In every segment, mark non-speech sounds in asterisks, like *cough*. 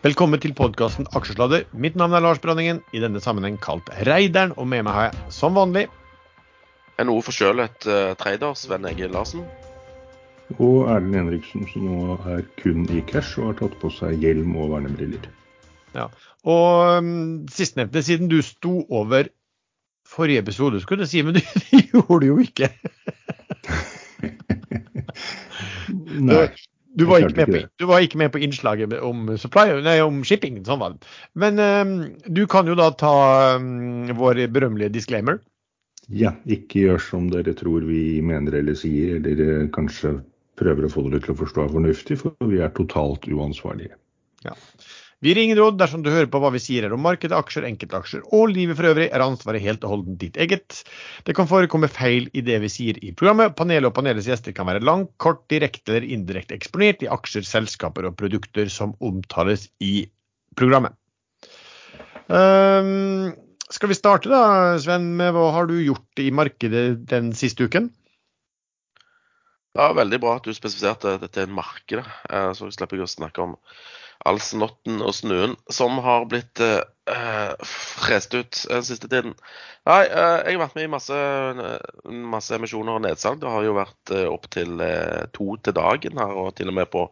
Velkommen til podkasten Aksjesladder. Mitt navn er Lars Branningen, i denne sammenheng kalt Reideren, og med meg har jeg som vanlig En noe forkjølet uh, trader, Sven Egil Larsen. Og Erlend Henriksen, som nå er kun i cash og har tatt på seg hjelm og vernebriller. Ja, Og um, sistnevnte, siden du sto over forrige episode, skulle du si, men *laughs* du gjorde det jo ikke. *laughs* Nei. Du var, ikke med på, du var ikke med på innslaget om, supply, nei, om shipping. sånn var det. Men um, du kan jo da ta um, vår berømmelige disclaimer. Ja, ikke gjør som dere tror vi mener eller sier, eller kanskje prøver å få dere til å forstå er fornuftig, for vi er totalt uansvarlige. Ja. Vi ringer råd dersom du hører på hva vi sier her om markedet, aksjer, enkeltaksjer og livet for øvrig, er ansvaret helt og holdent ditt eget. Det kan forekomme feil i det vi sier i programmet. Panelet og panelets gjester kan være lang, kort, direkte eller indirekte eksponert i aksjer, selskaper og produkter som omtales i programmet. Um, skal vi starte da, Sven, med hva har du gjort i markedet den siste uken? Ja, Veldig bra at du spesifiserte dette er markedet, marked, så slipper jeg å snakke om all snotten og snøen som har blitt uh, frest ut den siste tiden. Nei, uh, jeg har vært med i masse, masse emisjoner og nedsalg. Det har jo vært uh, opptil uh, to til dagen her, og til og med på,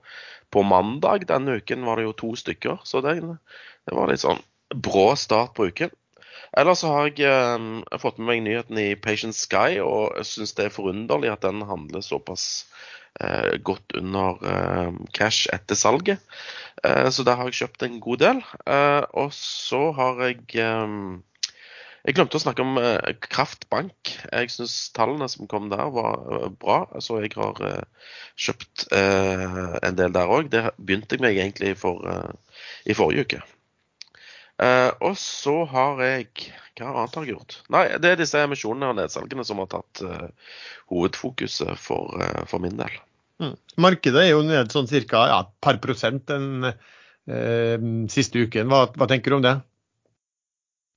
på, mandag denne uken var det jo to stykker. Så det, det var litt sånn brå start på uken. Ellers har jeg uh, fått med meg nyheten i Patient Sky, og jeg syns det er forunderlig at den handler såpass godt under uh, cash etter salget. så der har jeg kjøpt en god del. og så har jeg jeg glemte å snakke om Kraftbank. Jeg syns tallene som kom der, var bra. Så jeg har kjøpt en del der òg. Det begynte jeg med egentlig for, i forrige uke. Og så har jeg Hva annet har jeg gjort? Nei, det er disse emisjonene og nedsalgene som har tatt hovedfokuset for, for, min del. Mm. Markedet er jo ned sånn ca. Ja, et par prosent den siste uken. Hva, hva, tenker du om det?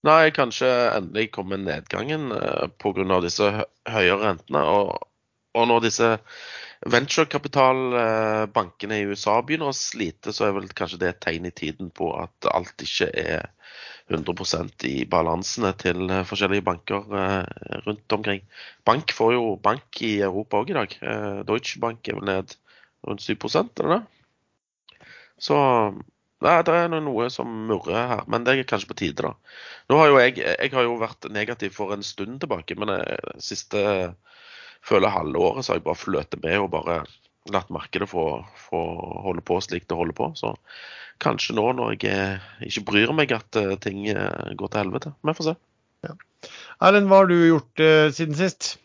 Nei, kanskje endelig kommer nedgangen eh, pga. disse høyere rentene. Og, og når disse venturekapitalbankene i USA begynner å slite, så er vel kanskje det et tegn i tiden på at alt ikke er 100% i balansene til forskjellige banker eh, rundt omkring. Bank får jo bank i Europa òg i dag. Eh, Deutsche Bank er vel ned rundt 7 eller det? Så Nei, det er noe som murrer her, men det er kanskje på tide, da. Nå har jo jeg, jeg har jo vært negativ for en stund tilbake, men det eh, siste føler halve året så har jeg bare fløtet med og bare latt markedet få, få, holde på slik det holder på. Så kanskje nå når jeg ikke bryr meg at uh, ting uh, går til helvete. Vi får se. Ja. Erlend, hva har du gjort uh, siden sist?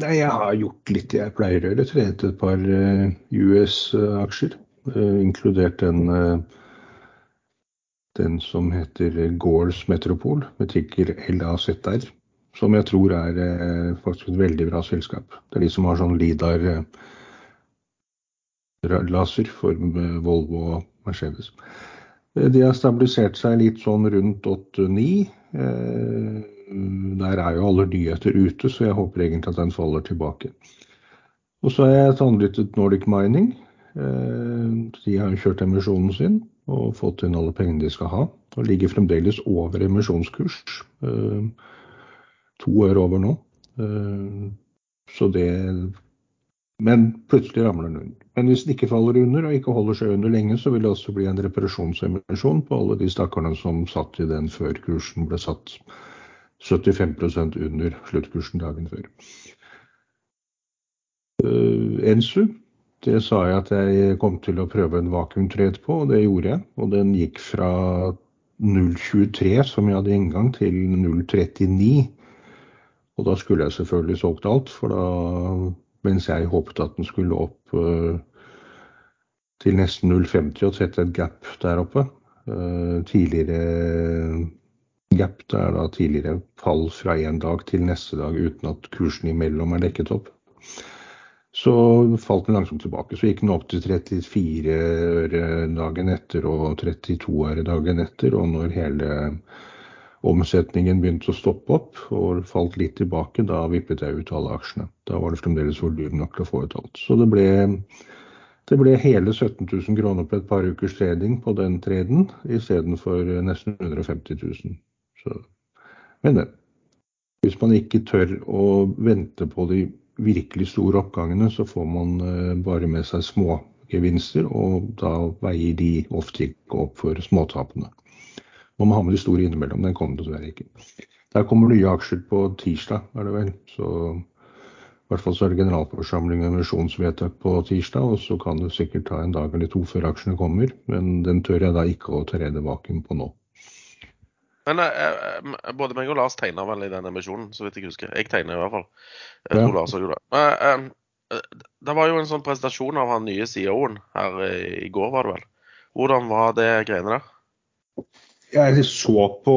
Nei, Jeg har gjort litt jeg pleier å gjøre. Trent et par US-aksjer, inkludert den, den som heter Gauls Metropol, med tikker LAZR som jeg tror er eh, faktisk et veldig bra selskap. Det er de som har sånn Lidar-laser eh, for eh, Volvo og Mercedes. De har stabilisert seg litt sånn rundt 8-9. Der er jo alle nyheter ute, så jeg håper egentlig at den faller tilbake. Og så har jeg tannlyttet Nordic Mining. De har jo kjørt emisjonen sin og fått inn alle pengene de skal ha. Og ligger fremdeles over emisjonskurs to år over nå. Eh, så det Men plutselig ramler den under. Men hvis den ikke faller under, og ikke holder seg under lenge, så vil det også bli en reparasjonsemisjon på alle de stakkarene som satt i den før kursen ble satt 75% under sluttkursen dagen før. Uh, Ensu, det sa jeg at jeg kom til å prøve en vakuumtrade på, og det gjorde jeg. Og den gikk fra 0,23, som jeg hadde inngang, til 0,39. Og da skulle jeg selvfølgelig solgt alt, for da, mens jeg håpet at den skulle opp uh, til nesten 0,50 og sette et gap der oppe. Uh, tidligere gap det er da tidligere fall fra én dag til neste dag uten at kursen imellom er dekket opp. Så falt den langsomt tilbake. Så gikk den opp til 34 øre dagen etter og 32 øre dagen etter. Og når hele omsetningen begynte å stoppe opp og falt litt tilbake, da vippet jeg ut alle aksjene. Da var det fremdeles volum nok til å få ut alt. Så det ble Det ble hele 17 000 kroner på et par ukers trading på den treden, istedenfor nesten 150 000. Så, men det. Hvis man ikke tør å vente på de virkelig store oppgangene, så får man eh, bare med seg smågevinster, og da veier de ofte ikke opp for småtapene. Man må ha med de store innimellom. Den kommer dessverre ikke. Der kommer nye aksjer på tirsdag, er det vel. Så i hvert fall så er det generalforsamling og emisjonsvedtak på tirsdag, og så kan det sikkert ta en dag eller to før aksjene kommer. Men den tør jeg da ikke å trede vakuum på nå. Men eh, eh både meg og Lars tegna vel i den emisjonen, så vidt jeg husker. Jeg tegna i hvert fall. Jeg tror ja. Lars gjorde det. Eh, eh, det var jo en sånn presentasjon av han nye CEO-en her i går, var det vel. Hvordan var det greiene der? Jeg så på,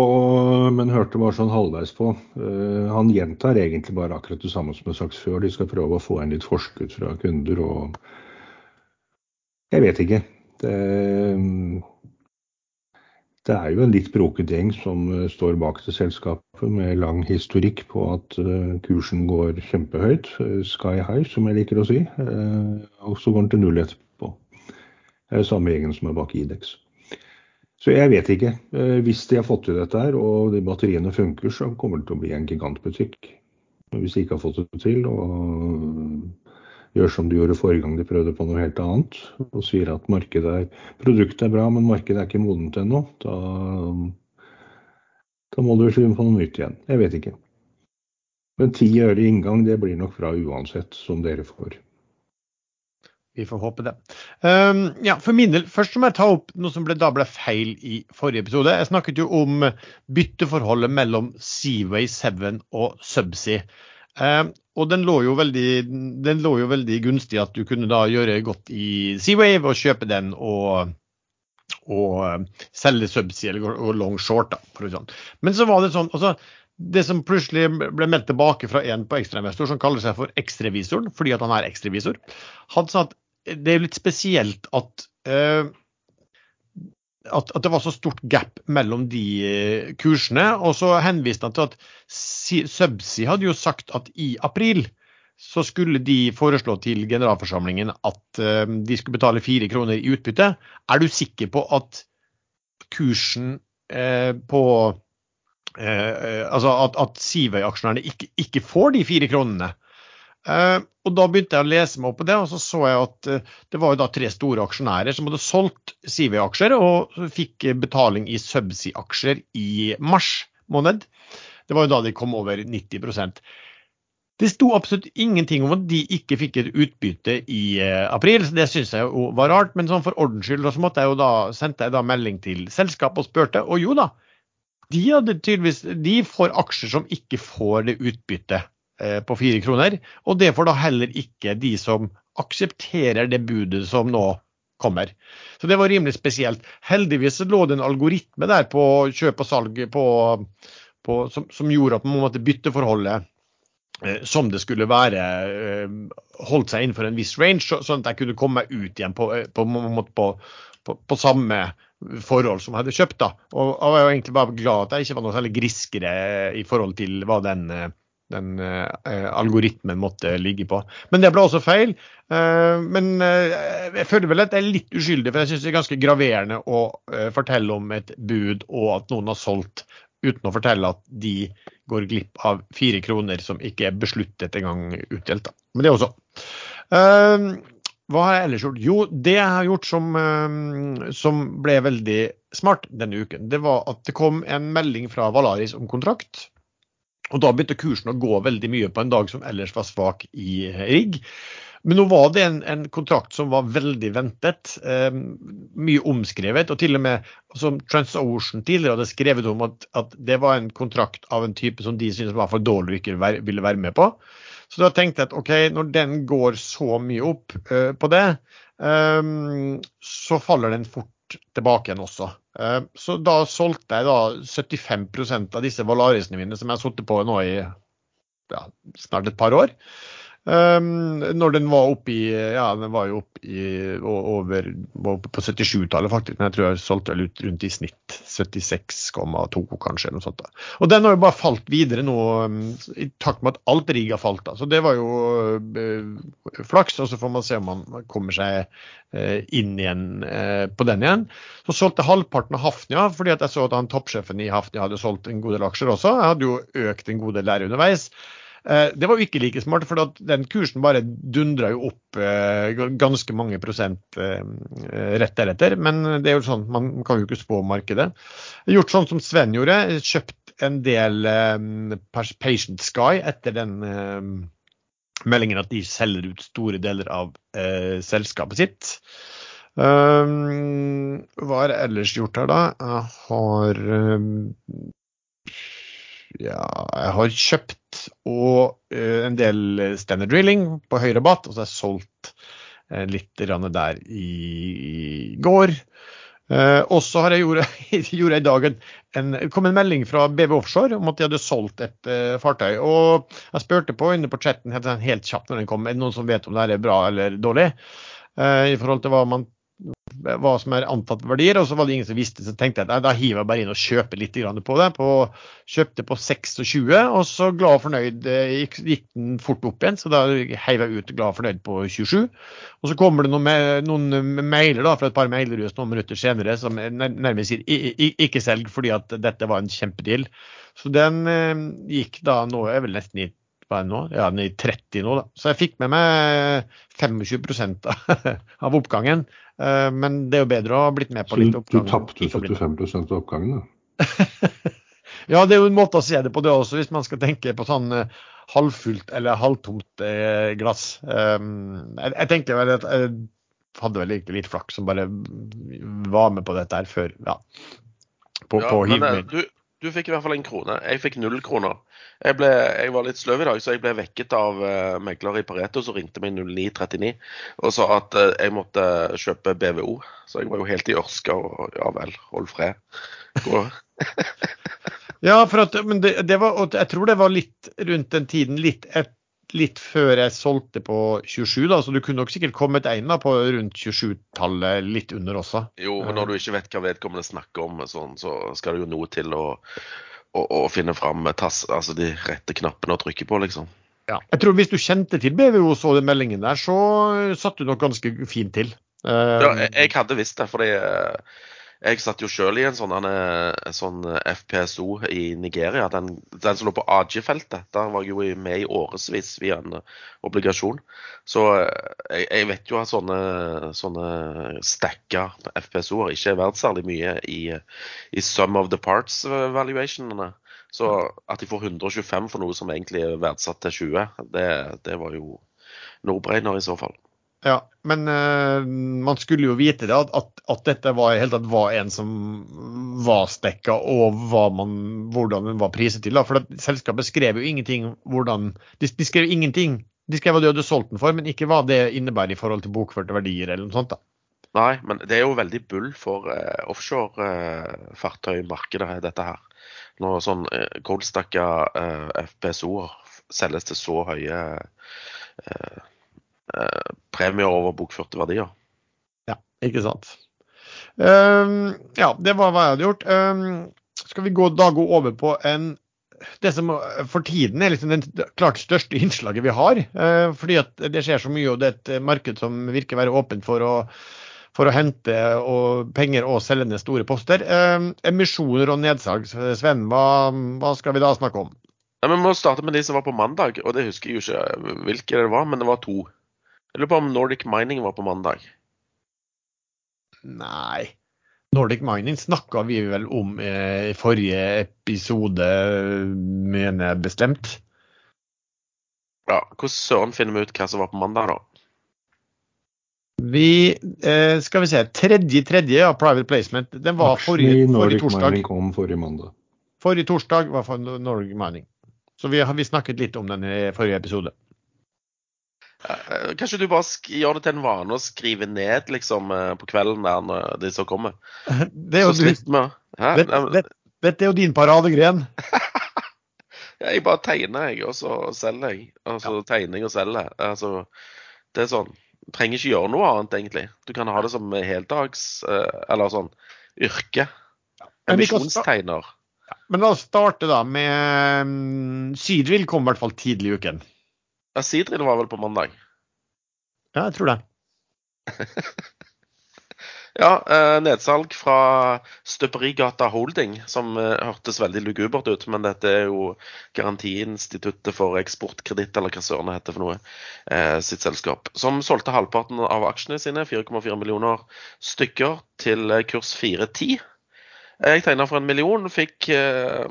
men hørte bare sånn halvveis på. Uh, han gjentar egentlig bare akkurat det samme som er sagt før. De skal prøve å få inn litt forskudd fra kunder og Jeg vet ikke. Det, det er jo en litt broket gjeng som uh, står bak det selskapet med lang historikk på at uh, kursen går kjempehøyt. sky high, som jeg liker å si. og så går den til null etterpå. Det er samme gjengen som er bak Idex. Så jeg vet ikke. Eh, hvis de har fått til dette her, og de batteriene funker, så kommer det til å bli en gigantbutikk. Men hvis de ikke har fått det til, og gjør som de gjorde forrige gang de prøvde på noe helt annet, og sier at er, produktet er bra, men markedet er ikke modent ennå, da, da må du finne på noe nytt igjen. Jeg vet ikke. Men ti øre i inngang, det blir nok bra uansett, som dere får. Vi får håpe det. Um, ja, for min del, Først må jeg ta opp noe som ble, da ble feil i forrige episode. Jeg snakket jo om bytteforholdet mellom Seaway 7 og Subsea. Um, og den lå, jo veldig, den lå jo veldig gunstig at du kunne da gjøre godt i Seawave og kjøpe den og, og uh, selge Subsea eller og long short. da, sånn. Men så var det sånn altså, det som plutselig ble meldt tilbake fra en på ekstrainvestor som kaller seg for ekstrevisoren, fordi at han er ekstrevisor, han sa at det er jo litt spesielt at, uh, at, at, det var så stort gap mellom de uh, kursene. Og så henviste han til at Subsea hadde jo sagt at i april så skulle de foreslå til generalforsamlingen at uh, de skulle betale fire kroner i utbytte. Er du sikker på at kursen på Altså at, at Sivøy-aksjonærene ikke, ikke får de fire kronene? Uh, og Da begynte jeg å lese meg opp på det, og så så jeg at uh, det var jo da tre store aksjonærer som hadde solgt Sivi-aksjer og fikk betaling i Subsea-aksjer i mars måned. Det var jo da de kom over 90% Det sto absolutt ingenting om at de ikke fikk et utbytte i uh, april, så det syns jeg jo var rart. Men sånn for ordens skyld så måtte jeg jo da, sendte jeg da melding til selskapet og spurte, og jo da, de, hadde de får aksjer som ikke får det utbyttet Eh, på fire kroner. Og det får da heller ikke de som aksepterer det budet som nå kommer. Så det var rimelig spesielt. Heldigvis lå det en algoritme der på kjøp og salg på, på, som, som, gjorde at man måtte bytte forholdet eh, som det skulle være, eh, holdt seg innenfor en viss range, sånn at jeg kunne komme meg ut igjen på, på, på samme forhold som jeg hadde kjøpt. da. Og jeg var egentlig bare glad at jeg ikke var noe særlig griskere i forhold til hva den den eh, algoritmen måtte ligge på. Men det ble også feil. Eh, men eh, jeg føler vel at jeg er litt uskyldig, for jeg syns det er ganske graverende å eh, fortelle om et bud og at noen har solgt uten å fortelle at de går glipp av fire kroner som ikke er besluttet engang utdelt. Men det også. Eh, hva har jeg ellers gjort? Jo, det jeg har gjort som, eh, som ble veldig smart denne uken, det var at det kom en melding fra Valaris om kontrakt og Da begynte kursen å gå veldig mye på en dag som ellers var svak i rigg. Men nå var det en, en kontrakt som var veldig ventet, eh, mye omskrevet. Og til og med som TransOcean tidligere hadde skrevet om at, at, det var en kontrakt av en type som de syntes var for dårlig og ikke ville være med på. Så da tenkte jeg at OK, når den går så mye opp eh, på det, eh, så faller den fort tilbake igjen også. Eh, så da solgte jeg da 75% av disse Valarisene mine, som jeg har sittet på nå i ja, snart et par år. Um, når den var oppe i Ja, den var jo oppe i over på 77-tallet, faktisk. Men jeg tror jeg solgte vel ut rundt i snitt 76,2, kanskje. noe sånt da. Og den har jo bare falt videre nå, um, i takt med at alt rigg har falt. da. Så det var jo uh, flaks. Og så får man se om man kommer seg uh, inn igjen uh, på den igjen. Så solgte halvparten av Hafnia, fordi at jeg så at han toppsjefen i Hafnia hadde solgt en god del aksjer også. Jeg hadde jo økt en god del der underveis. Eh, det var jo ikke like smart, for den kursen bare dundra jo opp eh, ganske mange prosent eh, rett deretter. Men det er jo sånn, man kan jo ikke spå markedet. Gjort sånn som Sven gjorde, kjøpt en del Patient Sky etter den meldingen at de selger ut store deler av selskapet sitt. Um, hva er ellers gjort her, da? Jeg har um, ja, jeg har kjøpt og uh, en del standard drilling på høy rabatt, og så jeg solgt uh, litt der i, går. Uh, og så har jeg gjorde, *laughs* gjorde i dag en, en, kom en melding fra BV Offshore om at de hadde solgt et uh, fartøy. Og jeg spurte på inne på chatten helt, helt, kjapt når den kom, er det noen som vet om det er bra eller dårlig? Uh, I forhold til hva man hva som er antatt verdier, og så var det ingen som visste. Så tenkte jeg da hiver jeg bare inn og kjøper litt på det. På, kjøpte på 26, og så glad og fornøyd eh, gikk, gikk, den fort opp igjen. Så da heiv jeg ut glad og fornøyd på 27. Og så kommer det noen, noen mailer da, fra et par mailerhus noen minutter senere som nærmest sier ikke selg fordi at dette var en kjempedeal. Så den eh, gikk da nå er vel nesten i det nå? Ja, den er i 30 nå, da. Så jeg fikk med meg 25% *laughs* av oppgangen. Eh, men det er jo bedre å ha blitt med på litt oppgang. Så du tapte 75 av oppgangen, da? *laughs* ja, det er jo en måte å se det på det også, hvis man skal tenke på sånn uh, halvfullt eller halvtomt uh, glass. Jeg, jeg, tenker vel at jeg hadde vel egentlig litt flaks som bare var med på dette her før. Ja. På, ja, på men, du, du fikk i hvert fall en krone. Jeg fikk null kroner. Jeg, ble, jeg, var litt sløv i dag, så jeg ble vekket av uh, megler i Pareto som ringte meg 0939 og sa at uh, jeg måtte kjøpe BVO. Så jeg var jo helt i ørska og ja vel, hold fred. *laughs* ja, for at, men det, det var, jeg tror det var litt rundt den tiden, litt, et, litt før jeg solgte på 27, da, så du kunne nok sikkert kommet inn da, på rundt 27-tallet, litt under også. Jo, men når du ikke vet hva vedkommende snakker om, sånn, så skal det jo noe til å å, å finne fram altså de rette knappene å trykke på, liksom. Ja. Jeg tror Hvis du kjente til BVO og så den meldingen der, så satt du nok ganske fint til. Uh, ja, jeg, jeg, hadde visst det, fordi uh, jeg satt jo sjøl i en sånn, en sånn, FPSO i Nigeria. Den, den som lå på AG-feltet. Der var jeg jo med i årevis via en obligasjon. Så jeg, jeg vet jo at sånne, sånne stacka FPSO-er ikke er verdt særlig mye i, i sum of the parts-valuationene. Så at de får 125 for noe som egentlig er verdsatt til 20, det, det var jo no-brainer i så fall. Ja, men uh, man skulle jo vite det, at, at, at dette var, tatt var en som var stekka, og man, hvordan den var priset til. Da. For selskapet skrev jo ingenting hvordan de, de, skrev ingenting. De skrev hva de hadde solgt den for, men ikke hva det innebærer i forhold til bokførte verdier eller noe sånt. da. Nei, men det er jo veldig bull for uh, offshore-fartøymarkedet, uh, dette her. Når sånn uh, coldstacka uh, FPSO-er selges til så høye uh, Eh, premier over bokførte verdier. Ja, ikke sant. Um, ja, det var hva jeg hadde gjort. Um, skal vi gå, da gå over på en det som for tiden er liksom den klart største innslaget vi har. Uh, fordi at det skjer så mye, og det er et marked som virker å være åpent for å, for å hente og, penger og selge ned store poster. Uh, emisjoner og nedsalg. Sven, hva, hva, skal vi da snakke om? Ja, vi må starte med de som var på mandag. og Det husker jeg jo ikke hvilke det var, men det var to. Jeg lurer på om Nordic Mining var på mandag? Nei. Nordic Mining snakka vi vel om eh, i forrige episode, mener jeg bestemt. Ja, Hvordan søren finner vi ut hva som var på mandag, da? Vi eh, Skal vi se. Tredje tredje ja, Private Placement. Den var forrige, forrige torsdag. Mining kom forrige mandag. Forrige torsdag var for Nordic Mining. Så vi, vi snakket litt om den i forrige episode. Eh, kanskje du bare gjør det til en vane å skrive ned liksom, eh, på kvelden der de så kommer? *laughs* Det er jo, du, dette, dette, det er jo din paradegren. *laughs* Jeg bare tegner, jeg, og så selger jeg. Altså tegner jeg og selger. Altså, det er sånn. Du trenger ikke gjøre noe annet, egentlig. Du kan ha det som heldags, eh, eller sånn yrke. Emisjonstegner. Men la oss starte da med um, Sydvill kom i hvert fall tidlig i uken. Ja, Sidrin var vel på mandag. Ja, jeg tror det. *laughs* Ja, eh, nedsalg fra Støperigata Holding, som eh, hørtes veldig lugubert ut. Men dette er jo Garantiinstituttet for eksportkreditt, eller hva søren det heter for noe, eh, sitt selskap. Som solgte halvparten av aksjene sine, 4,4 millioner stykker, til kurs 410. Jeg tegna for en million, fikk, eh,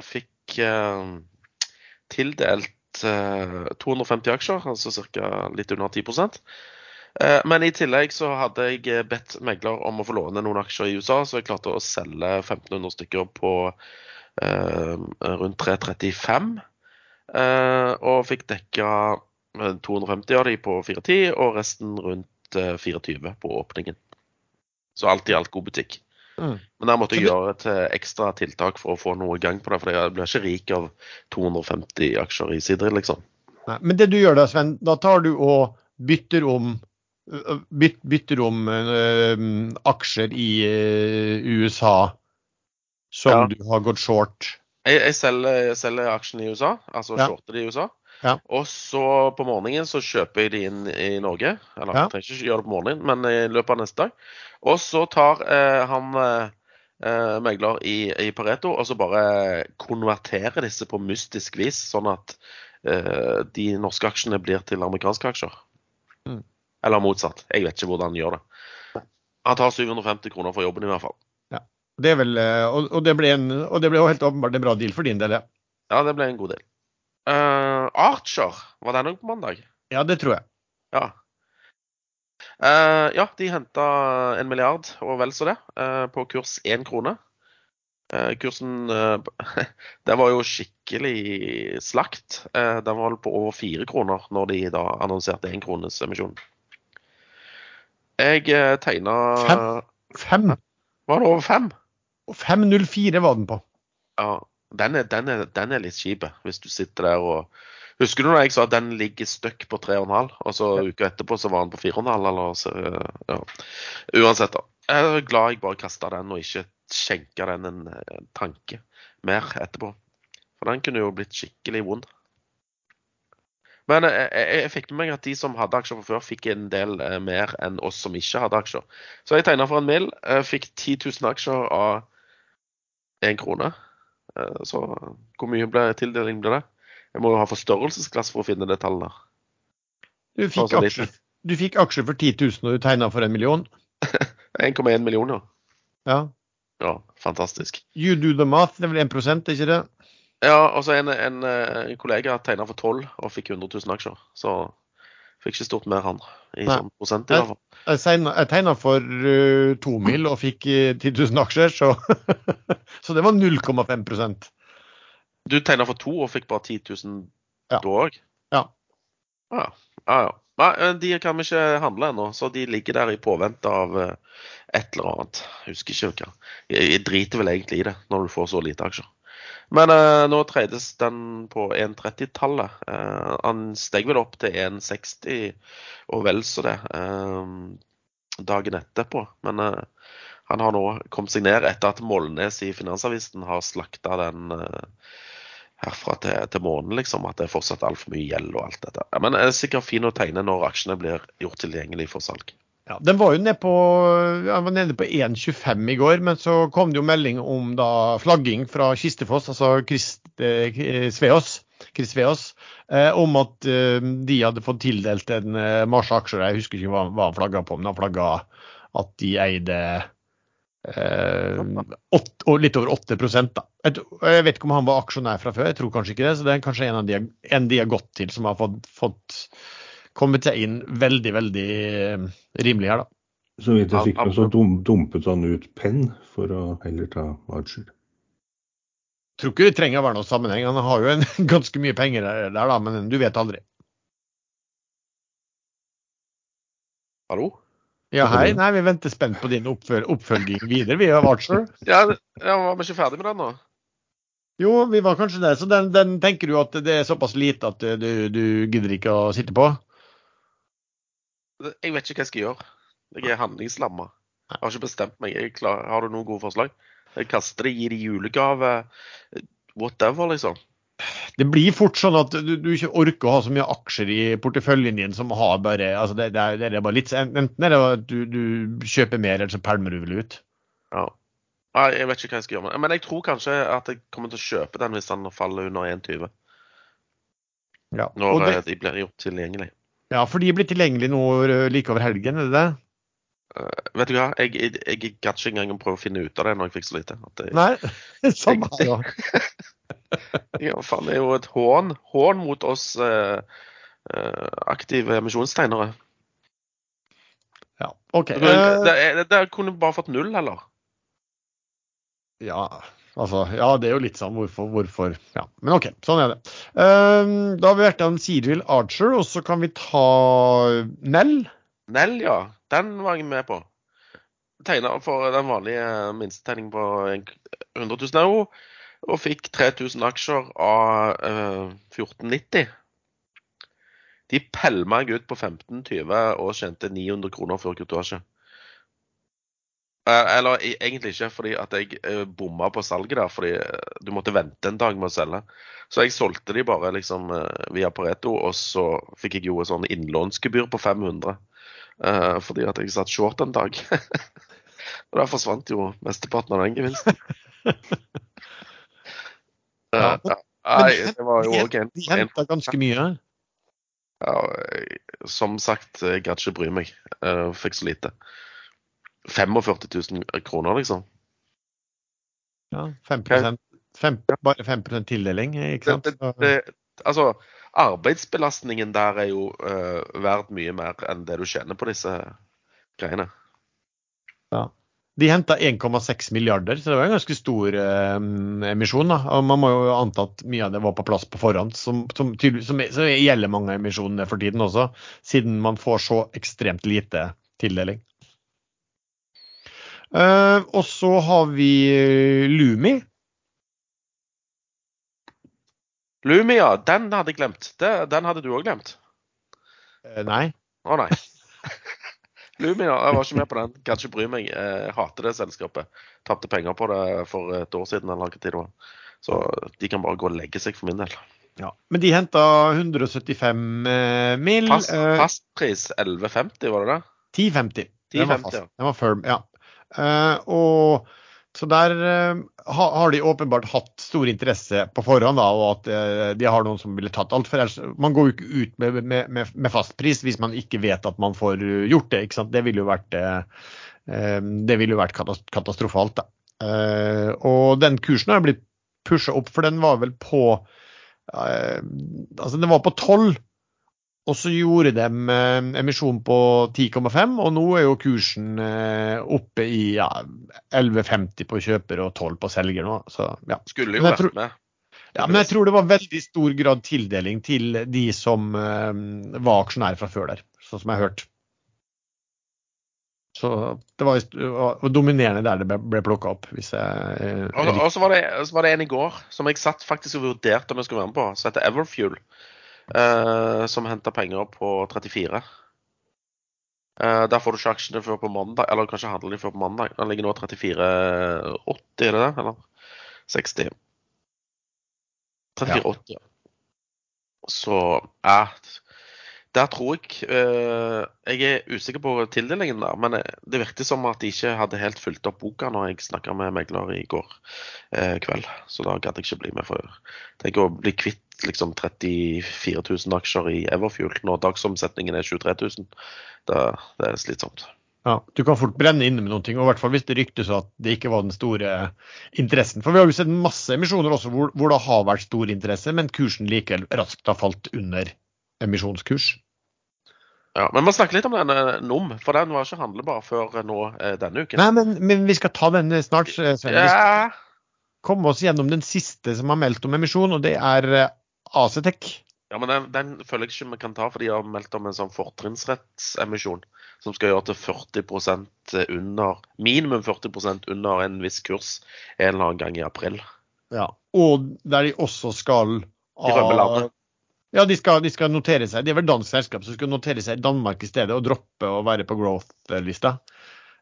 fikk tildelt 250 aksjer, altså ca. litt under 10 Eh, Men i tillegg så hadde jeg eh, bedt megler om å få låne noen aksjer i USA, så jeg klarte å selge 1500 stykker på eh, rundt 335. Eh, og fikk dekka eh, 250 av de på 410, og resten rundt eh, 24 på åpningen. Så alt i alt god butikk. Mm. Men der måtte jeg gjøre et eh, ekstra tiltak for å få noe i gang på det, for jeg blir ikke rik av 250 aksjer i Sidri, liksom. Nei, men det du gjør da, Sven, da tar du og bytter om byt, bytter om øh, aksjer i øh, USA som Ja. du har gått short. Jeg, jeg, selger, jeg selger aksjene i USA, altså Ja. shorter de i USA. Ja. Og så på morgenen så kjøper jeg de inn i Norge. Eller Ja. jeg trenger ikke gjøre det på morgenen, men i løpet av neste dag. Og så tar eh, han eh, eh, megler i, i Pareto og så bare konverterer disse på mystisk vis, sånn at eh, de norske aksjene blir til amerikanske aksjer. Mm. Eller motsatt. Jeg vet ikke hvordan han gjør det. Han tar 750 kroner for jobben i hvert fall. Det er vel, og, og, det ble en, og det ble helt åpenbart en bra deal for din del, ja. Ja, det ble en god del. Eh, Archer, var den òg på mandag? Ja, det tror jeg. Ja. Uh, ja, de henta en milliard og vel så det, uh, på kurs én krone. Kursen *laughs* Det var jo skikkelig slakt. Den var vel på over fire kroner når de da annonserte én krones emisjon. Jeg uh, tegna Fem? Fem. Var det over fem? 504 var den på. Ja. Den er, den, er, den er litt kjip, hvis du sitter der og Husker du når jeg sa at den ligger støkk på 3,5, og så uka etterpå så var den på 4,5, eller så Ja. Uansett, da. Jeg er glad jeg bare kasta den, og ikke skjenka den en eh, tanke mer etterpå. For den kunne jo blitt skikkelig vond. Men jeg, jeg, jeg fikk med meg at de som hadde aksjer fra før, fikk en del eh, mer enn oss som ikke hadde aksjer. Så jeg tegna for en mill. eh, Fikk 10 000 aksjer av én krone. Eh, Så hvor mye ble tildeling ble det? Jeg må jo ha forstørrelsesglass for å finne det tallet. der. Du fikk, aksje aksjer, du fikk aksjer for 10 000 og du tegna for en million. *laughs* 1,1 millioner. Ja. Ja, fantastisk. You do the math, det er vel 1% ikke det? Ja, og så en, en, eh, kollega tegna for 12 og fikk 100 000 aksjer. Så fikk ikke stort mer, han. I Nei. sånn prosent, i hvert fall. Jeg tegna- for uh, to mil og fikk uh, 10 000 aksjer, så, *laughs* så det var 0,5% Du tegna for to og fikk bare 10 000 Ja. da òg? Ja. Ja, ja. ja. Nei, eh, de kan vi ikke handle ennå, så de ligger der i påvente av eh, et eller annet. Jeg husker ikke hva. Jeg, jeg driter vel egentlig i det når du får så lite aksjer. Men eh, nå trades den på 1,30-tallet. Eh, han steg vel opp til 1,60 og vel så det eh, dagen etterpå. Men eh, han har nå kommet seg ned etter at Molnes i Finansavisen har slakta den eh, herfra til, til månen, liksom. At det er fortsatt altfor mye gjeld og alt dette. Ja, men det er sikkert fin å tegne når aksjene blir gjort tilgjengelig for salg. Ja, den var jo nede på, nede på 1,25 i går, men så kom det jo melding om da flagging fra Kistefoss, altså Krist, eh, Sveås, Chris Sveås, eh, om at eh, de hadde fått tildelt en eh, masse aksjer. Jeg husker ikke hva, hva han flagga på, men han flagga at de eide eh, åt- litt over 8 da. Jeg, jeg vet ikke om han var aksjonær fra før, jeg tror kanskje ikke det. Så det er kanskje en av de, en de har gått til, som har fått, fått kommet seg inn veldig, veldig eh, rimelig her, da. Så vidt jeg fikk med, så dumpet han ut penn for å heller ta aksjer. Tror ikke det trenger å være noe sammenheng. Han har jo en, *laughs* ganske mye penger der, da, men du vet aldri. Hallo? Ja, hei. Nei, vi venter spent på din oppføl oppfølging videre. Vi har Archer. *laughs* Ja, ja, var vi ikke ferdig med den nå? Jo, vi var kanskje det. Så den, den tenker du at det er såpass lite at du, du gidder ikke å sitte på? Jeg vet ikke hva jeg skal gjøre. Jeg er handlingslamma. Jeg har ikke bestemt meg. Har du noen gode forslag? Jeg kaster det, gir det julegave. Whatever, liksom. Det blir fort sånn at du, du ikke orker å ha så mye aksjer i porteføljen din som har bare altså det, det, er, det er bare litt, Enten er det at du, du kjøper mer, eller så pælmer du vel ut. Ja. Jeg vet ikke hva jeg skal gjøre. Men jeg tror kanskje at jeg kommer til å kjøpe den hvis den faller under 1,20. Ja. Når det, eh, de blir gjort tilgjengelig. Ja, for de blir tilgjengelige nå eh, like over helgen, er det det? Vet du hva, jeg, jeg, jeg gadd ikke engang å prøve å finne ut av det når jeg fikk så lite. *laughs* Det, Nei, samme her òg. *laughs* ja, faen, det er jo et hån, hån mot oss uh, uh, aktive emisjonstegnere. Ja, OK. Det, det, det, det kunne bare fått null, eller? Ja, altså Ja, det er jo litt sånn hvorfor, hvorfor Ja, men OK, sånn er det. Um, da har vi vært gjennom Serial Archer, og så kan vi ta Nell. Nell, ja. Den var jeg med på. Tegna for den vanlige minstetegningen på 100 000 euro. Og fikk 3000 aksjer av uh, 1490. De pælma jeg ut på 1520 og tjente 900 kroner før kurtasje. Eh, Eller e- egentlig ikke, fordi at jeg eh, bomma på salget der. Fordi eh, du måtte vente en dag med å selge. Så jeg solgte de bare liksom via Pareto, og så fikk jeg jo et sånn innlånsgebyr på 500. eh, fordi at jeg satt short en dag. *laughs* og da forsvant jo mesteparten av den gevinsten. *laughs* Ja, men Nei, det var jo ok. òg en, De en henta ganske mye. ja, Som sagt, jeg gadd ikke bry meg. Jeg fikk så lite. 45 000 kroner, liksom. Ja, 5 5, Bare 5 tildeling, ikke sant? Det, det, det, altså, arbeidsbelastningen der er jo uh, verdt mye mer enn det du tjener på disse greiene. Ja. De henta 1,6 milliarder, så det var en ganske stor uh, emisjon. da. Og Man må jo anta at mye av det var på plass på forhånd, som, som, tydelig- som, som gjelder mange emisjoner for tiden også, siden man får så ekstremt lite tildeling. Eh, og så har vi Lumi. Lumi. ja. den hadde jeg glemt. Det, den hadde du òg glemt. Uh, nei. Å nei. *laughs* Lumia, jeg var ikke med på den. Kan ikke bry meg. Jeg hater det selskapet. Tapte penger på det for et år siden eller tid det var. Så de kan bare gå og legge seg for min del. Ja. Men de henta 175 mil mill. Fast, eh, fastpris 11,50, var det det? 1050. Den var fast. Den var firm, ja. Eh, og så der eh, har de åpenbart hatt stor interesse på forhånd, da, og at eh, de har noen som ville tatt alt. For ellers, man går jo ikke ut med, med, med, med fastpris hvis man ikke vet at man får gjort det. ikke sant? Det ville jo vært, det ville jo vært katastrofalt. da. Og den kursen har blitt pusha opp, for den var vel på Altså, den var på 12. Og så gjorde de eh, emisjon på 10,5, og nå er jo kursen eh, oppe i ja, 11,50 på kjøper og 12 på selger nå. Så, ja. Skulle jo vært med. ja, Men jeg tror det var veldig stor grad tildeling til de som eh, var aksjonærer fra før der, sånn som jeg har hørt. Så det var, dominerende der det ble, plukka opp, hvis jeg Og, så, var var det en i går som jeg satt faktisk og vurderte om jeg skulle være med på, som heter Everfuel. Eh, som henter penger på 34. Eh, der får du ikke aksjene før på mandag, eller kanskje handler de før på mandag. Den ligger nå 34,80, er det det? Eller 60? 34,80, ja. Så ja, der tror jeg eh, Jeg er usikker på tildelingen der, men eh, det virker som at de ikke hadde helt fulgt opp boka når jeg snakka med megler i går eh, kveld. Så da gadd jeg ikke bli med. for Tenk å bli kvitt liksom 34 000 aksjer i Everfuel når dagsomsetningen er 23 000. Det, det er slitsomt. Ja, du kan fort brenne inne med noen ting, og i hvert fall hvis det ryktes at det ikke var den store interessen. For vi har jo sett masse emisjoner også hvor, hvor det har vært stor interesse, men kursen likevel raskt har falt under emisjonskurs. Ja, Men vi snakker litt om den eh, NOM, for den var ikke handlebar før eh, nå eh, denne uken. Nei, men, men vi skal ta den snart. eh, Sven. Vi skal Ja, komme oss gjennom den siste som har meldt om emisjon, og det er Acetec. Ja, men den, den føler jeg ikke vi kan ta, for de har meldt om en sånn fortrinnsrettsemisjon som skal gjøre til 40% under minimum 40% under en viss kurs en eller annen gang i april. Ja. Og der de også skal De rømmer landet. Ja, de skal, de skal notere seg. Det er vel dansk selskap som skal notere seg i Danmark i stedet, og droppe å være på growth-lista.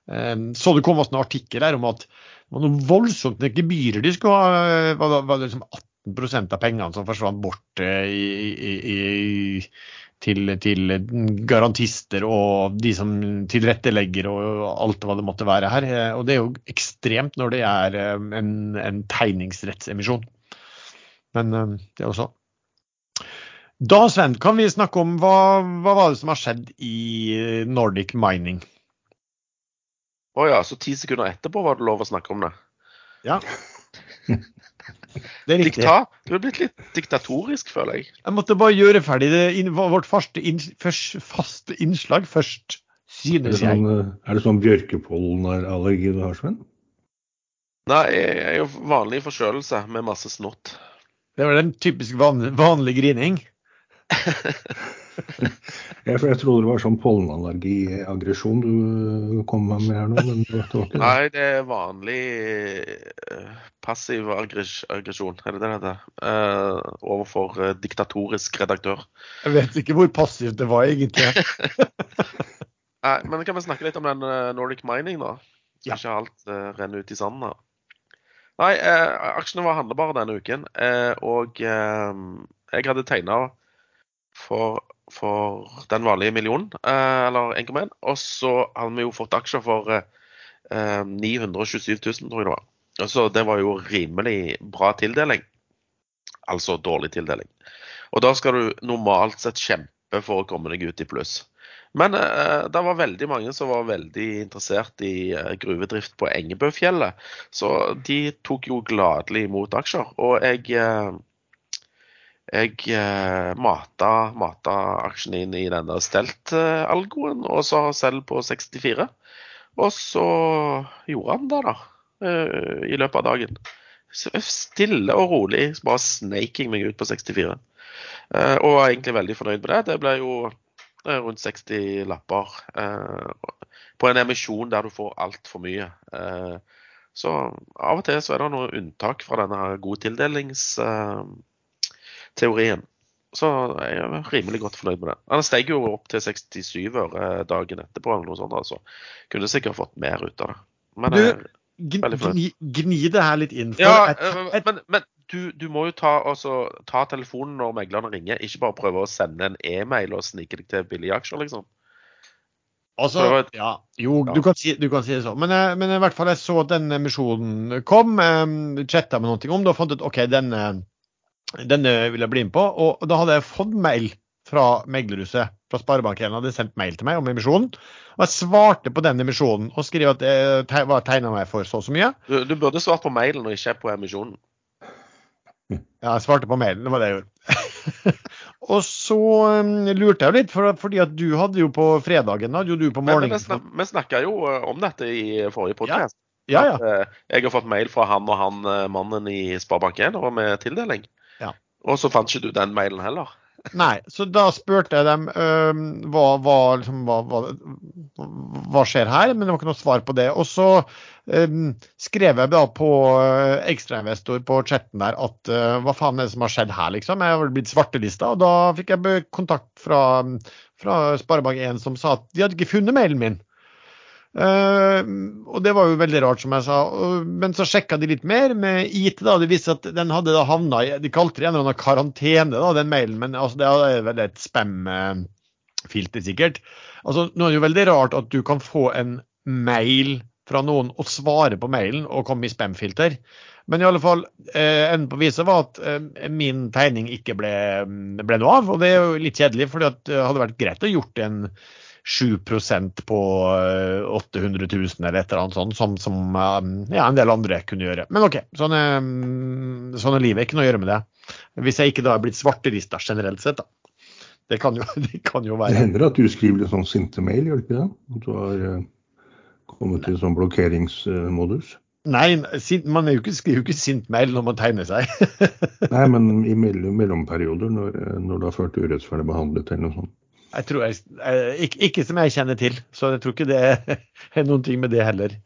Um, så det kom også en artikkel her om at det var noe voldsomt med gebyrer de skulle ha. eh, Var, det- var det liksom 18 av pengene som forsvant bort eh, i, i, i, til, til garantister og de som tilrettelegger og alt hva det måtte være her. Eh, Og det er jo ekstremt når det er eh, en, en tegningsrettsemisjon. Men det er også Da, Sven, kan vi snakke om hva, hva var det som har skjedd i Nordic Mining? Å ja, så ti sekunder etterpå var det lov å snakke om det. Ja. *laughs* Det er riktig. Dikta, du er blitt litt diktatorisk, føler jeg. Jeg måtte bare gjøre ferdig det, inn- vårt faste, inn, først, faste innslag først, Er det synes jeg. sånn, eh, er det sånn bjørkepollenallergi du har, Sven? Nei, jeg er jo vanlig forkjølelse med masse snott. Det var den typisk van, vanlige grining. *laughs* *laughs* Ja, for jeg trodde det var sånn pollenallergiaggresjon du kom med her nå, men det det var ikke det. Nei, det er vanlig eh, passiv aggresjon, er det det det heter? Uh, overfor eh, diktatorisk redaktør. Jeg vet ikke hvor passivt det var egentlig. *laughs* *laughs* Nei, men kan vi snakke litt om den Nordic Mining, da? Ja. ikke alt uh, renner ut i sanden da. Nei, eh, aksjene var handlebare denne uken, eh, og eh, jeg hadde tegna for, for den vanlige millionen, eh, eller 1,1, og så hadde vi jo fått aksjer for eh, eh, 927 000, tror jeg det var. Så det var jo rimelig bra tildeling. Altså dårlig tildeling. Og da skal du normalt sett kjempe for å komme deg ut i pluss. Men eh, det var veldig mange som var veldig interessert i eh, gruvedrift på Engebøfjellet. Så de tok jo gladelig imot aksjer. Og jeg, eh, jeg eh, mata, aksjene inn i denne Stelt-algoen, og så selv på 64. Og så gjorde han det, da. eh, I løpet av dagen. Stille og rolig bare sneik jeg meg ut på 64. Eh, og var egentlig veldig fornøyd med det. Det ble jo eh, rundt 60 lapper på en emisjon der du får altfor mye. Så av og til så er det noen unntak fra denne her tildelingsteorien. Så jeg er rimelig godt fornøyd med det. Han steg jo opp til 67 øre dagen etterpå, eller noe sånt. altså. Kunne sikkert fått mer ut av det. Men Du, eh, Gni, gni, det her litt inn. Ja, et, øh, et, men, men du, du må jo ta, altså, ta telefonen når meglerne ringer, ikke bare prøve å sende en e-mail og snike deg til billige aksjer, liksom. altså, ja, jo, Ja. du kan, si, du kan si det sånn. Men, eh, men i hvert fall jeg så at den emisjonen kom. Um, Chatta med noe om det og fant ut OK, denne, denne vil jeg bli med på. Og da hadde jeg fått mail fra meglerhuset fra Sparebank1 hadde sendt mail til meg om emisjonen. Og jeg svarte på den emisjonen og skrev at jeg te- var tegna meg for så og så mye. Du, du burde svart på mailen og ikke på emisjonen. Ja, jeg svarte på mailen, det var det jeg gjorde. *laughs* og så um, lurte jeg jo litt, for, fordi at du hadde jo på fredagen hadde jo du på Men, men morgenen. vi, snak, snakka jo øh, om dette i forrige podkast. Ja, ja. Øh, jeg har fått mail fra han og han mannen i Sparebank1 og med tildeling. Og så fant ikke du den mailen heller. Nei, så da spurte jeg dem øhm, hva, hva, liksom, hva, hva, skjer her, men det var ikke noe svar på det. Og så øhm, skrev jeg da på uh, ekstrainvestor på chatten der at uh, hva faen er det som har skjedd her, liksom? Jeg har blitt svartelista, og da fikk jeg kontakt fra, fra Sparebank1 som sa at de hadde ikke funnet mailen min. Eh, og det var jo veldig rart, som jeg sa. Uh, men så sjekka de litt mer med IT. da, Det viste at den hadde da havna i De kalte det en eller annen karantene, da, den mailen, men altså, det er vel et spam-filter, sikkert. Altså, nå er det jo veldig rart at du kan få en mail fra noen og svare på mailen og komme i spam-filter. Men i alle fall, eh, enden på viset var at eh, min tegning ikke ble, ble noe av. Og det er jo litt kjedelig, for det hadde vært greit å gjort en 7% på eh, 800 000 eller et eller annet sånt, som, som eh, ja, en del andre kunne gjøre. Men OK, sånn er, mm, sånn er livet. Ikke noe å gjøre med det. Hvis jeg ikke da er blitt svartelista generelt sett, da. Det kan jo, *laughs* det kan jo Det hender at du skriver litt sånn sinte mail, gjør det ikke det? At du har eh, kommet i sånn blokkeringsmodus? Nei, man jo ikke, skriver jo ikke sint mail når man tegner seg. *laughs* Nei, men i mellomperioder, når, eh, når du har følt urettferdig behandlet eller noe sånt. Jeg tror jeg, ikke, ikke som jeg kjenner til, så jeg tror ikke det *laughs* er noen ting med det heller.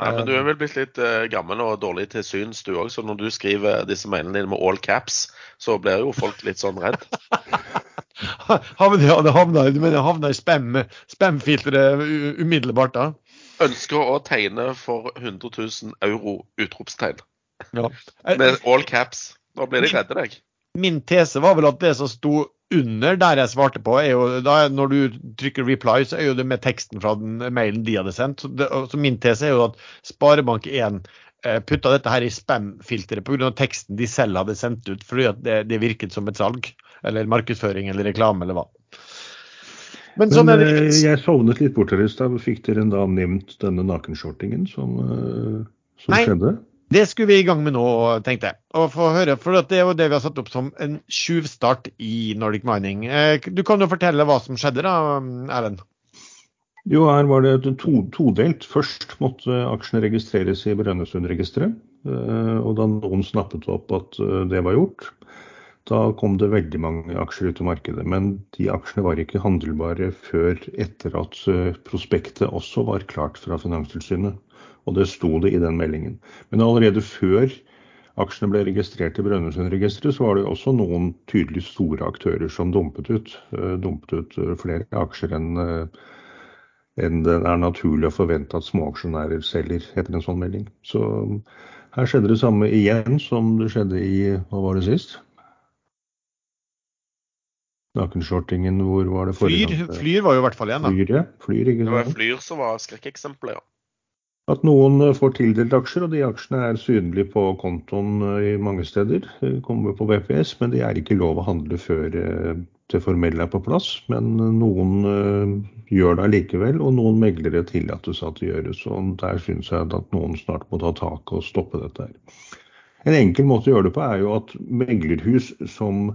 Nei, men du er vel blitt litt eh, gammel og dårlig til syns, du òg. Så når du skriver disse mailene dine med all caps, så blir jo folk litt sånn redd. *laughs* havner, det havner du mener havna i spam, spam-filteret umiddelbart da? Ønsker å tegne for 100 000 euro! Utropstegn. Ja. Med all caps. Nå blir de redde deg. Min tese var vel at det som sto under der jeg svarte på, er jo da, når du trykker reply, så er jo det med teksten fra den mailen de hadde sendt. Så, det, så min tese er jo at Sparebank1 eh, putta dette her i spam-filteret pga. teksten de selv hadde sendt ut, fordi at det, det virket som et salg. Eller markedsføring eller reklame eller hva. Men sånn Men eh, jeg sovnet litt bort her i stad. Fikk dere da nevnt denne nakenshortingen som, eh, som Nei. skjedde? Det skulle vi i gang med nå, tenkte jeg. Og få høre, for Det er jo det vi har satt opp som en tjuvstart i Nordic Mining. Eh, Du kan jo fortelle hva som skjedde da, Erlend? Jo, her var det et to, todelt. Først måtte aksjene registreres i Brønnøysundregisteret. eh, Og da noen snappet opp at eh, det var gjort, da kom det veldig mange aksjer ut i markedet. Men de aksjene var ikke handelbare før etter at eh, prospektet også var klart fra Finanstilsynet. Og det sto det i den meldingen. Men allerede før aksjene ble registrert i Brønnøysundregisteret, så var det også noen tydelig store aktører som dumpet ut. eh, Dumpet ut eh, flere aksjer enn enn det er naturlig å forvente at småaksjonærer selger etter en sånn melding. Så her skjedde det samme igjen som det skjedde i hva var det sist? Nakenshortingen, hvor var det forrige Flyr, flyr var jo i hvert fall igjen, da. Flyr, ja. Flyr, ikke sant? Det var? Flyr som var skrekkeksempelet, ja. At noen eh, får tildelt aksjer, og de aksjene er synlige på kontoen eh, i mange steder. Kommer på VPS, men de er ikke lov å handle før eh, det formelle er på plass. Men noen gjør det allikevel, og noen meglere tillates at det gjøres. Og der syns jeg at noen snart må ta tak og stoppe dette her. En enkel måte å gjøre det på er jo at meglerhus som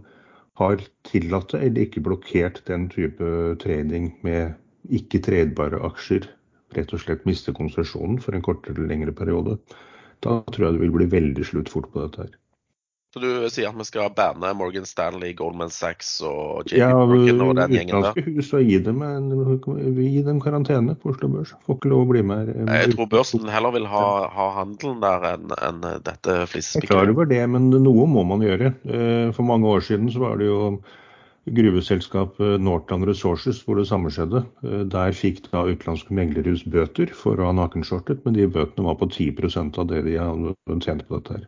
har tillatt eller ikke blokkert den type trading med ikke tredbare aksjer, rett og slett mister konsesjonen for en kortere eller lengre periode. Da tror jeg det vil bli veldig slutt fort på dette her. Så du sier at vi skal banne Morgan Stanley, Goldman Sachs og JP Ja, Morgan og den gjengen der? Ja, hus, og gi dem, gi dem karantene på Oslo Børs. Får ikke lov å bli med. her. Jeg tror børsen heller vil ha, ha handelen der enn en dette Jeg er klar over det, men noe må man gjøre. Eh, For mange år siden så var det jo gruveselskapet Northland Resources hvor det samme skjedde. Eh, Der fikk da utenlandske meglerhus bøter for å ha nakenskjortet, men de bøtene var på 10% av det de hadde tjent på dette her.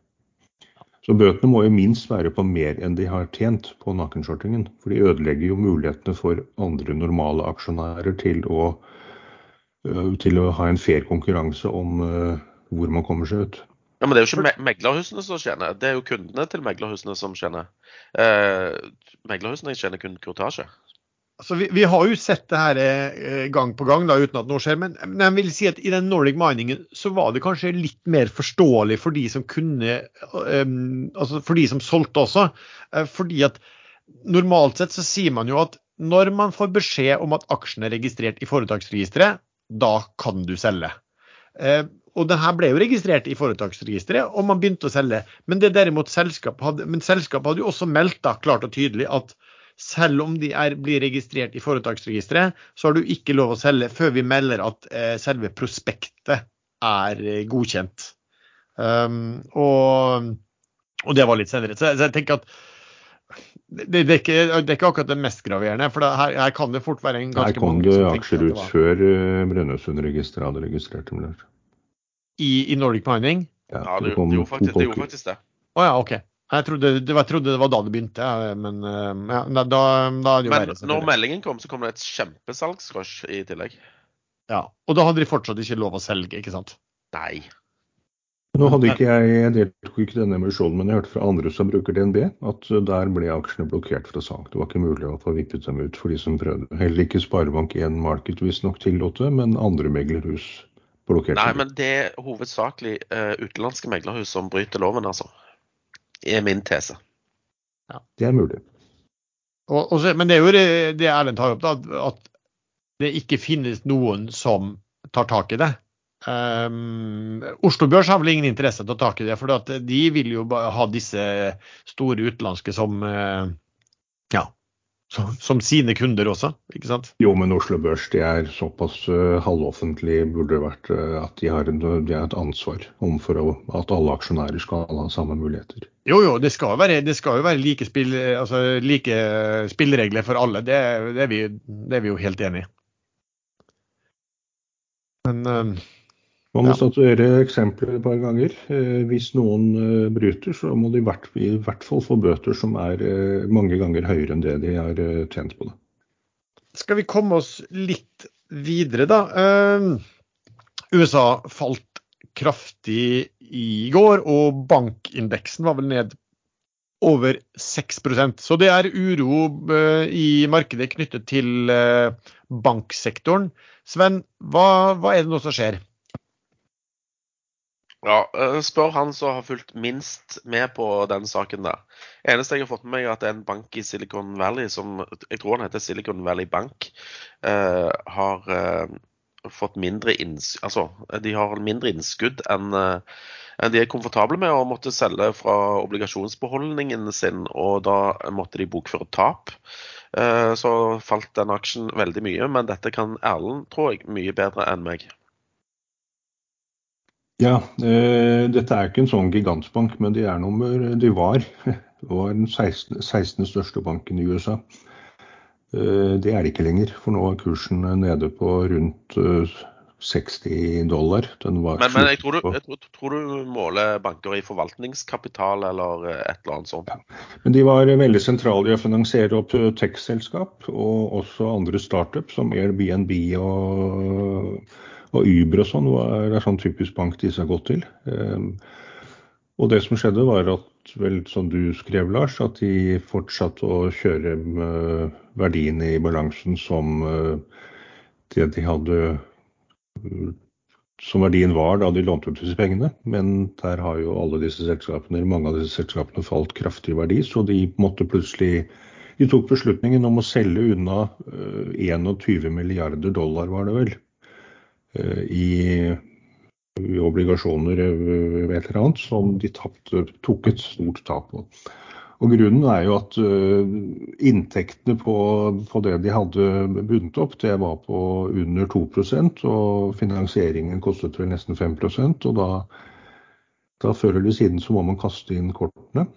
Så bøtene må jo minst være på mer enn de har tjent på nakenskjortingen, For de ødelegger jo mulighetene for andre normale aksjonærer til å, øh, til å ha en fair konkurranse om øh, hvor man kommer seg ut. Ja, Men det er jo ikke me meglerhusene som tjener, det er jo kundene til meglerhusene som tjener. Eh, meglerhusene tjener kun kurtasje. Altså, vi, vi har jo sett det her eh, gang på gang da, uten at noe skjer, men, men jeg vil si at i den Nordic Miningen så var det kanskje litt mer forståelig for de som kunne um, Altså for de som solgte også. Eh, fordi at normalt sett så sier man jo at når man får beskjed om at aksjen er registrert i foretaksregisteret, da kan du selge. Uh, og den her ble jo registrert i foretaksregisteret, og man begynte å selge. Men det derimot selskapet hadde, men selskapet hadde jo også meldt da, klart og tydelig at selv om de er, blir registrert i foretaksregisteret, så har du ikke lov å selge før vi melder at eh, selve prospektet er eh, godkjent. Um, og, og det var litt senere. Så, så jeg tenker at det, det, er ikke, det er ikke akkurat det mest graverende, for det, her, her kan det fort være en Her ganske kom mange det aksjer ut før øh, Brønnøysundregisteret hadde registrert dem. der. i, i Nordic Mining. Ja, Ja, det, kom det, gjorde faktisk, det gjorde faktisk det. Å ja, OK. Jeg trodde det, jeg trodde det var da det begynte, men eh, ja, da, da da er det jo Men verre. når meldingen kom, så kom det et kjempesalgsrush i tillegg. Ja, og da hadde de fortsatt ikke lov å selge, ikke sant? Nei. Nå hadde ikke jeg, jeg deltok ikke i denne emisjonen, men jeg hørte fra andre som bruker DNB, at uh, der ble aksjene blokkert fra salg. Det var ikke mulig å få vippet dem ut for de som prøvde. Heller ikke Sparebank1 Market visstnok tillot det, men andre meglerhus blokkerte Nei, men det er hovedsakelig uh, utenlandske meglerhus som bryter loven, altså. Er min tese. Det er mulig. Og, og så, men det er jo det, det Erlend tar opp, da, at det ikke finnes noen som tar tak i det. Um, Oslo Børs har vel ingen interesse til å ta tak i det, for at de vil jo ha disse store utenlandske som uh, ja, som, som, sine kunder også, ikke sant? Jo, men Oslo Børs de er såpass uh, halvoffentlig burde det vært uh, at de har, en, de har, et ansvar om for å, at alle aksjonærer skal ha samme muligheter. Jo, jo, det skal være, skal jo være like, spill, altså, like, spilleregler for alle. Det, det, er vi, det, er vi, jo helt enig i. Men uh, man må ja. statuere eksempler et par ganger. Eh, hvis noen eh, bryter, så må de i hvert, fall få bøter som er eh, mange ganger høyere enn det de har tjent på det. Skal vi komme oss litt videre, da. USA falt kraftig i går, og bankindeksen var vel ned over 6% Så det er uro i markedet knyttet til banksektoren. Sven, hva, hva er det nå som skjer? Ja, eh, spør han som har fulgt minst med på den saken der. Eneste jeg har fått med meg, er at det er en bank i Silicon Valley som jeg tror han heter Silicon Valley Bank, eh, har eh, fått mindre innskudd Altså, de har mindre innskudd enn eh, de er komfortable med å måtte selge fra obligasjonsbeholdningen sin, og da måtte de bokføre tap. Så falt den aksjen veldig mye, men dette kan Erlend, tror jeg, mye bedre enn meg. Ja, eh, dette er ikke en sånn gigantbank, men de er nummer De var, *laughs* det var den 16, 16. største banken i USA. Eh, det er det ikke lenger, for nå er kursen nede på rundt 60 eh, dollar. men, men jeg, tror du, jeg tror, tror, du, måler banker i forvaltningskapital eller et eller annet sånt? Ja. Men de var veldig sentrale i å finansiere opp tech-selskap, og også andre startup som Airbnb og og Uber og sånn er en sånn typisk bank de har gått til. Ehm, og det som skjedde, var at vel, som du skrev, Lars, at de fortsatte å kjøre verdiene i balansen som eh, det de hadde som verdien var da de lånte ut disse pengene. Men der har jo alle disse selskapene, mange av disse selskapene falt kraftig i verdi, så de måtte plutselig de tok beslutningen om å selge unna 21 eh, milliarder dollar, var det vel, Eh, i, i obligasjoner ved et eller annet som de tapte, tok et stort tap på. Og Grunnen er jo at uh, inntektene på, på, det de hadde bundet opp, det var på under 2% og finansieringen kostet vel nesten 5% og da, da før eller siden så må man kaste inn kortene.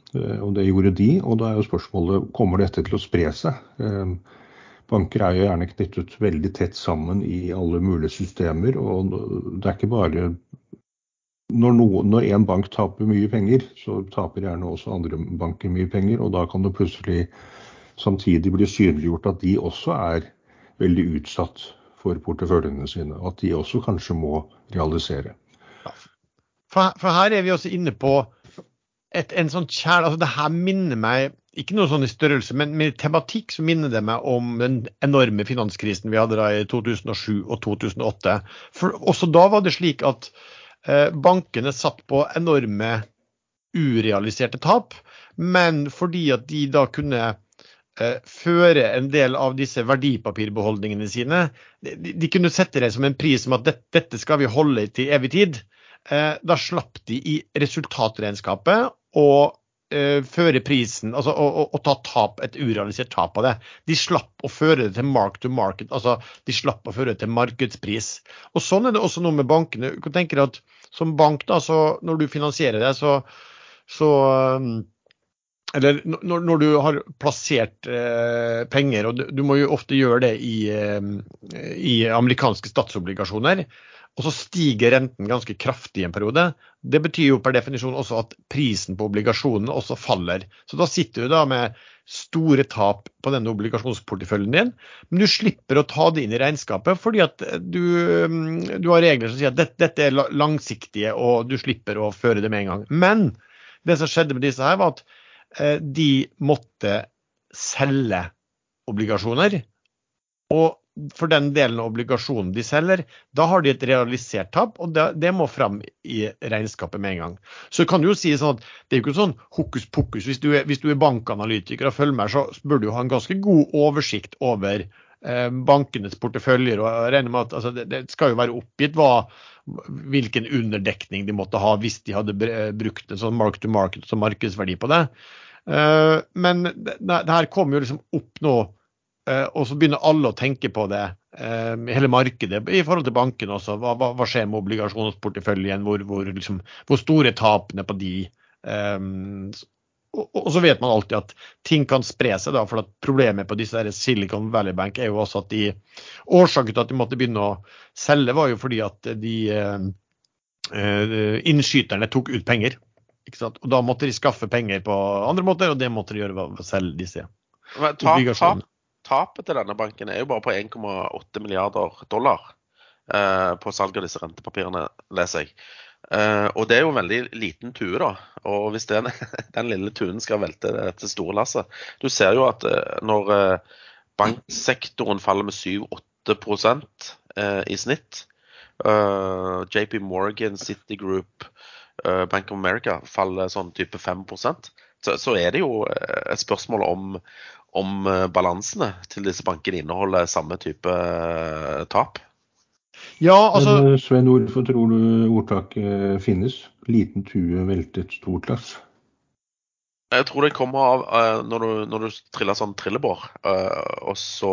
Og det gjorde de. Og da er jo spørsmålet kommer dette til å spre seg. Banker er jo gjerne knyttet veldig tett sammen i alle mulige systemer. og det er ikke bare når, noen, når en bank taper mye penger, så taper gjerne også andre banker mye penger. Og da kan det plutselig samtidig bli synliggjort at de også er veldig utsatt for porteføljene sine. Og at de også kanskje må realisere. For, for her er vi også inne på et, en sånn kjær, altså Det her minner meg ikke noe sånn i størrelse, men med tematikk så minner det meg om den enorme finanskrisen vi hadde da i 2007 og 2008. For også da var det slik at eh, bankene satt på enorme urealiserte tap, men fordi at de da kunne eh, føre en del av disse verdipapirbeholdningene sine, de, kunne sette det som en pris som at dette, skal vi holde til evig tid. Eh, da slapp de i resultatregnskapet uh, føre prisen, altså å, ta tap, et urealisert tap av det. De slapp å føre det til mark to market, altså de slapp å føre det til markedspris. Og Sånn er det også noe med bankene. Du kan tenke deg at Som bank, da, så når du finansierer det, så, så um, eller når, når, du har plassert eh, penger, og du, du, må jo ofte gjøre det i, eh, i amerikanske statsobligasjoner, og så stiger renten ganske kraftig i en periode. Det betyr jo per definisjon også at prisen på obligasjonene også faller. Så da sitter du da med store tap på denne obligasjonsporteføljen din, men du slipper å ta det inn i regnskapet fordi at du, du har regler som sier at dette, dette, er langsiktige, og du slipper å føre det med en gang. Men det som skjedde med disse her, var at eh, de måtte selge obligasjoner. Og for den delen av obligasjonen de selger, da har de et realisert tap, og det, det, må fram i regnskapet med en gang. Så kan du jo si sånn at det er jo ikke sånn hokus pokus. Hvis du er, hvis du er bankanalytiker og følger med, så bør du ha en ganske god oversikt over eh, bankenes porteføljer. og regner med at altså, det, det, skal jo være oppgitt hva, hvilken underdekning de måtte ha hvis de hadde brukt en sånn mark to market som markedsverdi på det. Eh, men det, det her kommer jo liksom opp nå og så begynner alle å tenke på det, eh, hele markedet, i forhold til banken også. Hva, hva, skjer med obligasjonsporteføljen? Hvor, hvor, liksom, hvor store tapene på de? Um, og, og, så vet man alltid at ting kan spre seg. da, for Problemet på disse der Silicon Valley Bank er jo også at de årsaken til at de måtte begynne å selge, var jo fordi at de uh, innskyterne tok ut penger. Og Da måtte de skaffe penger på andre måter, og det måtte de gjøre ved å selge disse obligasjonene tapet til denne banken er jo bare på 1,8 milliarder dollar eh, på salg av disse rentepapirene, leser jeg. Eh, og det er jo en veldig liten tue, da. Og hvis den, *laughs* den lille tuen skal velte dette store lasset Du ser jo at eh, når eh, banksektoren faller med 7-8 eh, i snitt JP Morgan, Citigroup, Bank of America faller sånn type 5 så, så er det jo et spørsmål om, om eh, balansene til disse bankene inneholder samme type eh, tap? Ja, altså... Men, eh, Sven, hvorfor tror du ordtaket finnes? Liten tue veltet stort lass? Jeg tror det kommer av når du, når du triller sånn trillebår, og så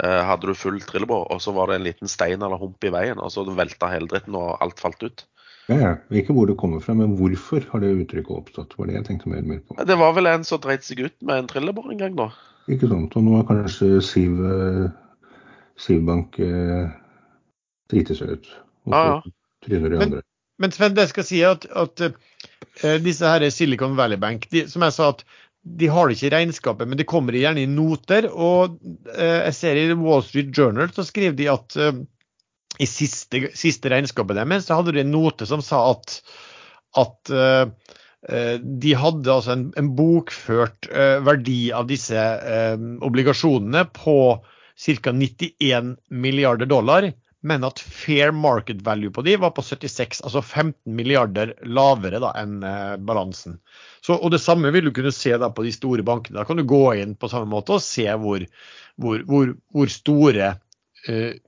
hadde du full trillebår, og så var det en liten stein eller hump i veien, og så velta hele dritten og alt falt ut. Ja, ja. Ikke hvor det kommer fra, men hvorfor har det uttrykket oppstått? var det jeg tenkte mer, mer på. Det var vel en som dreit seg ut med en trillebår en gang, da. Ikke sant. Og nå har kanskje Siv, Sivbank eh, driti seg ut. Og så ja, ja. tryner de andre. Men Sven, det skal si at, at uh, disse her Silicon Valley Bank, de, som jeg sa at de har det ikke i regnskapet, men de kommer gjerne i noter. Og uh, jeg ser i Wall Street Journal så skriver de at uh, i siste, siste regnskapet deres så hadde de en note som sa at, at uh, de hadde altså en, en bokført uh, verdi av disse uh, obligasjonene på ca. 91 milliarder dollar, men at fair market value på de var på 76, altså 15 milliarder lavere da, enn balansen. Så, og Det samme vil du kunne se da på de store bankene. Da kan du gå inn på samme måte og se hvor, hvor, hvor, hvor store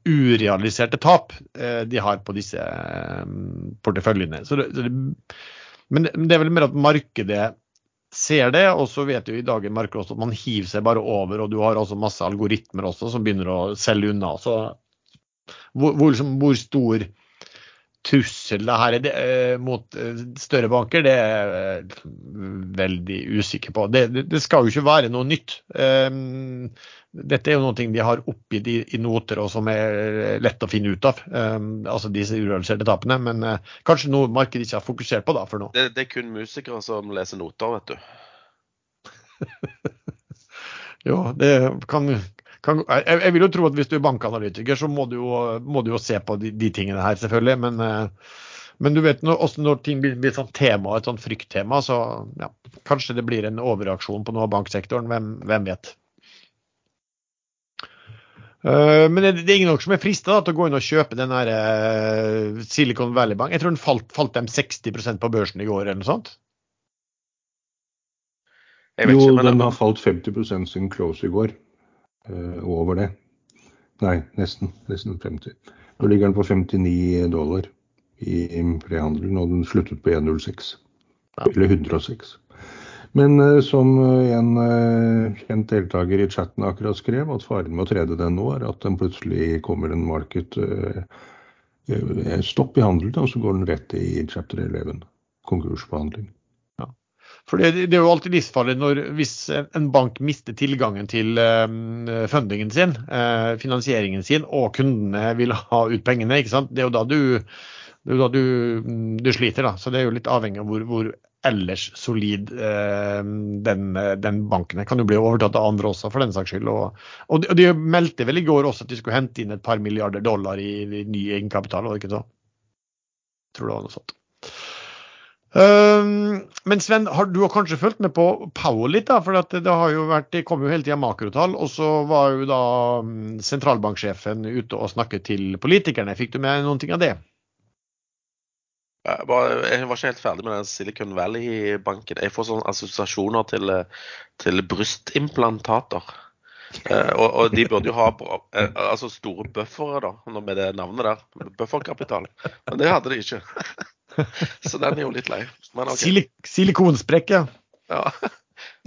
urealiserte tap uh, de har på disse uh, porteføljene. Det, det, men det er vel mer at markedet ser det, og så vet jo i dag markedet også at man hiver seg bare over, og du har også masse algoritmer også som begynner å selge unna. Så hvor, hvor, liksom, hvor stor trussel det her er det, mot større banker, det er jeg veldig usikker på. Det, det, skal jo ikke være noe nytt. Um, dette er jo noe de har oppgitt i, i, noter og som er lett å finne ut av. Um, altså disse urealiserte tapene. Men uh, kanskje noe markedet ikke har fokusert på da for nå. Det, det, er kun musikere som leser noter, vet du. *laughs* jo, det kan, kan jeg, jeg, vil jo tro at hvis du er bankanalytiker, så må du jo, må du jo se på de, de, tingene her, selvfølgelig. Men, uh, men du vet når, også når ting blir, blir et sånt tema, et sånt frykttema, så ja, kanskje det blir en overreaksjon på noe av banksektoren. Hvem, hvem vet. Uh, men det, det, er ingen som er frista til å gå inn og kjøpe den her uh, Silicon Valley Bank. Jeg tror den falt, falt dem 60% på børsen i går, eller noe sånt? jo, ikke, den har falt 50 siden close i går. Uh, over det. Nei, nesten. Nesten 50. Nå ligger den på 59 dollar i, i prehandelen, og den sluttet på 106. Ja. Eller 106. Men uh, som eh, en kjent deltaker i chatten akkurat skrev, at faren med å trede den nå er at den plutselig kommer en market stopp i handelen, og så går den rett i chapter 11, konkursbehandling. For det, det, er jo alltid livsfarlig når, hvis en bank mister tilgangen til fundingen sin, finansieringen sin, og kundene vil ha ut pengene. ikke sant? Det er jo da du, er jo da du, du sliter. da, så Det er jo litt avhengig av hvor, hvor ellers solid eh, den, den, banken kan jo bli overtatt av andre også, for den saks skyld. Og, og, de, meldte vel i går også at de skulle hente inn et par milliarder dollar i, i ny egenkapital, var det ikke så? Tror det var noe sånt. Um, men Sven, har, du har kanskje fulgt med på Powell litt, da? For det, vært, det kom jo hele tida makrotall. Og så var jo da mm, sentralbanksjefen ute og snakket til politikerne. Fikk du med noen ting av det? Jeg var, jeg var, ikke helt ferdig med den Silicon Valley-banken. Jeg får sånne assosiasjoner til, til brystimplantater. Eh, og, og, de burde jo ha eh, altså store buffere, da, med det navnet der. Bufferkapital. Men det hadde de ikke. *laughs* Så den er jo litt lei. Okay. Silik Silikonsprekke. Ja.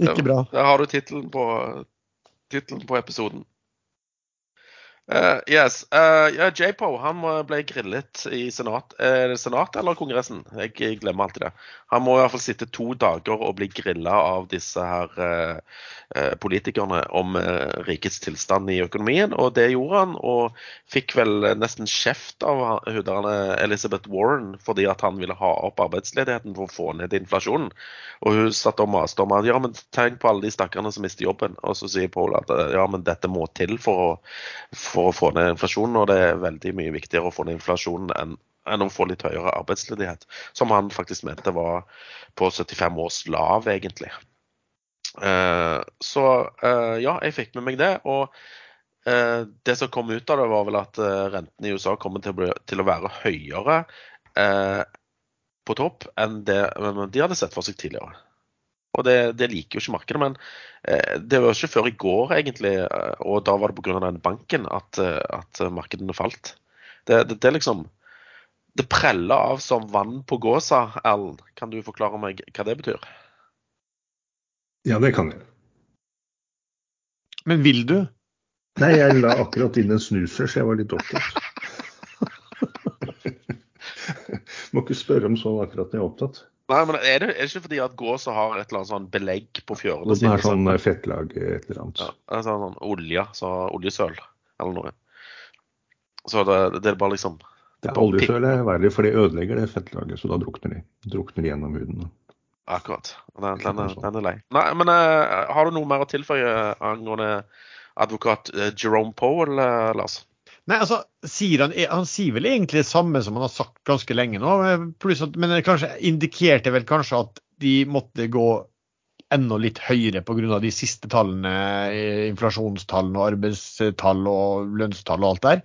Ikke bra. Der har du tittelen på titlen på episoden. Uh, yes. Uh, ja, J-Po han ble grillet i senat, uh, senatet eller Kongressen. Jeg, jeg, glemmer alltid det. Han må i hvert fall sitte to dager og bli grilla av disse her politikerne om rikets tilstand i økonomien. Og det gjorde han, og fikk vel nesten kjeft av huderne Elizabeth Warren fordi at han ville ha opp arbeidsledigheten for å få ned inflasjonen. Og hun satt og maste om at ja, men tenk på alle de stakkarene som mister jobben. Og så sier Paul at ja, men dette må til for å for å få ned inflasjonen, og det er veldig mye viktigere å få ned inflasjonen enn, enn å få litt høyere arbeidsledighet, som han faktisk mente var på 75 års lav, egentlig. Uh, så uh, ja, jeg fikk med meg det. Og uh, det som kom ut av det, var vel at rentene i USA kommer til å, bli, til å være høyere på topp enn det de hadde sett for seg tidligere. Og det, det, liker jo ikke markedet. Men eh, det var ikke før i går, egentlig, eh, og da var det pga. den banken, at, eh, at markedene falt. Det, det, det, liksom Det preller av som vann på gåsa, Erlend. Kan du forklare meg hva det betyr? Ja, det kan jeg. Men vil du? Nei, jeg la akkurat inn en snuser, så jeg var litt opptatt. *laughs* Må ikke spørre om sånn akkurat når jeg er opptatt. Nei, men er det, er det, ikke fordi at gåsa har et eller annet sånn belegg på fjørene? Det er sånn eh, fettlag et eller annet. Ja, altså sånn olje, så oljesøl eller noe. Så det, det er bare liksom det er Oljesøl er verre, for det ødelegger det fettlaget, så da drukner de. Drukner de gjennom huden. Akkurat. Den, den, er, den er lei. Nei, men uh, har du noe mer å tilføye angående advokat uh, Jerome Powell, uh, Lars? Nei, altså, sier han, han, sier vel egentlig det samme som han har sagt ganske lenge nå. At, men kanskje indikerte vel kanskje at de måtte gå enda litt høyere pga. de siste tallene, inflasjonstallene og arbeidstall og lønnstall og alt der.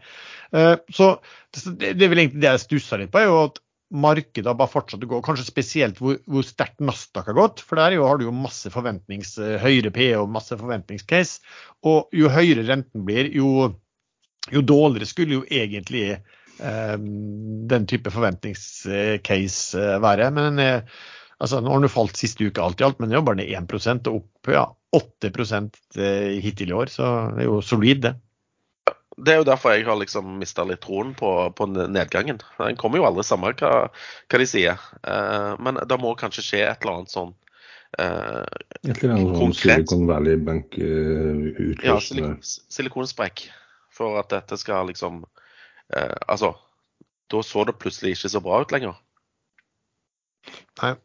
Eh, så det er vel egentlig det jeg stusser litt på, er jo at markedet har bare fortsatt å gå. Kanskje spesielt hvor, hvor sterkt Nasdaq har gått. For der jo, har du jo masse forventnings, høyere PE og masse forventningscase. Og jo høyere renten blir, jo jo dårligere skulle jo egentlig eh, den type forventningscase eh, være. Men eh, altså, nå har den jo falt siste uke alt i alt, men det er jo bare ned 1 og opp ja, 8 eh, hittil i år. Så det er jo solid, det. Det er jo derfor jeg har liksom mista litt troen på, på, nedgangen. Den kommer jo aldri samme hva, hva de sier. Eh, men det må kanskje skje et eller annet sånn eh, Et eller annet sånn Silicon Valley Bank-utløsende uh, Ja, silik silikonsprekk for at dette skal liksom eh, Altså, da så det plutselig ikke så bra ut lenger. Nei.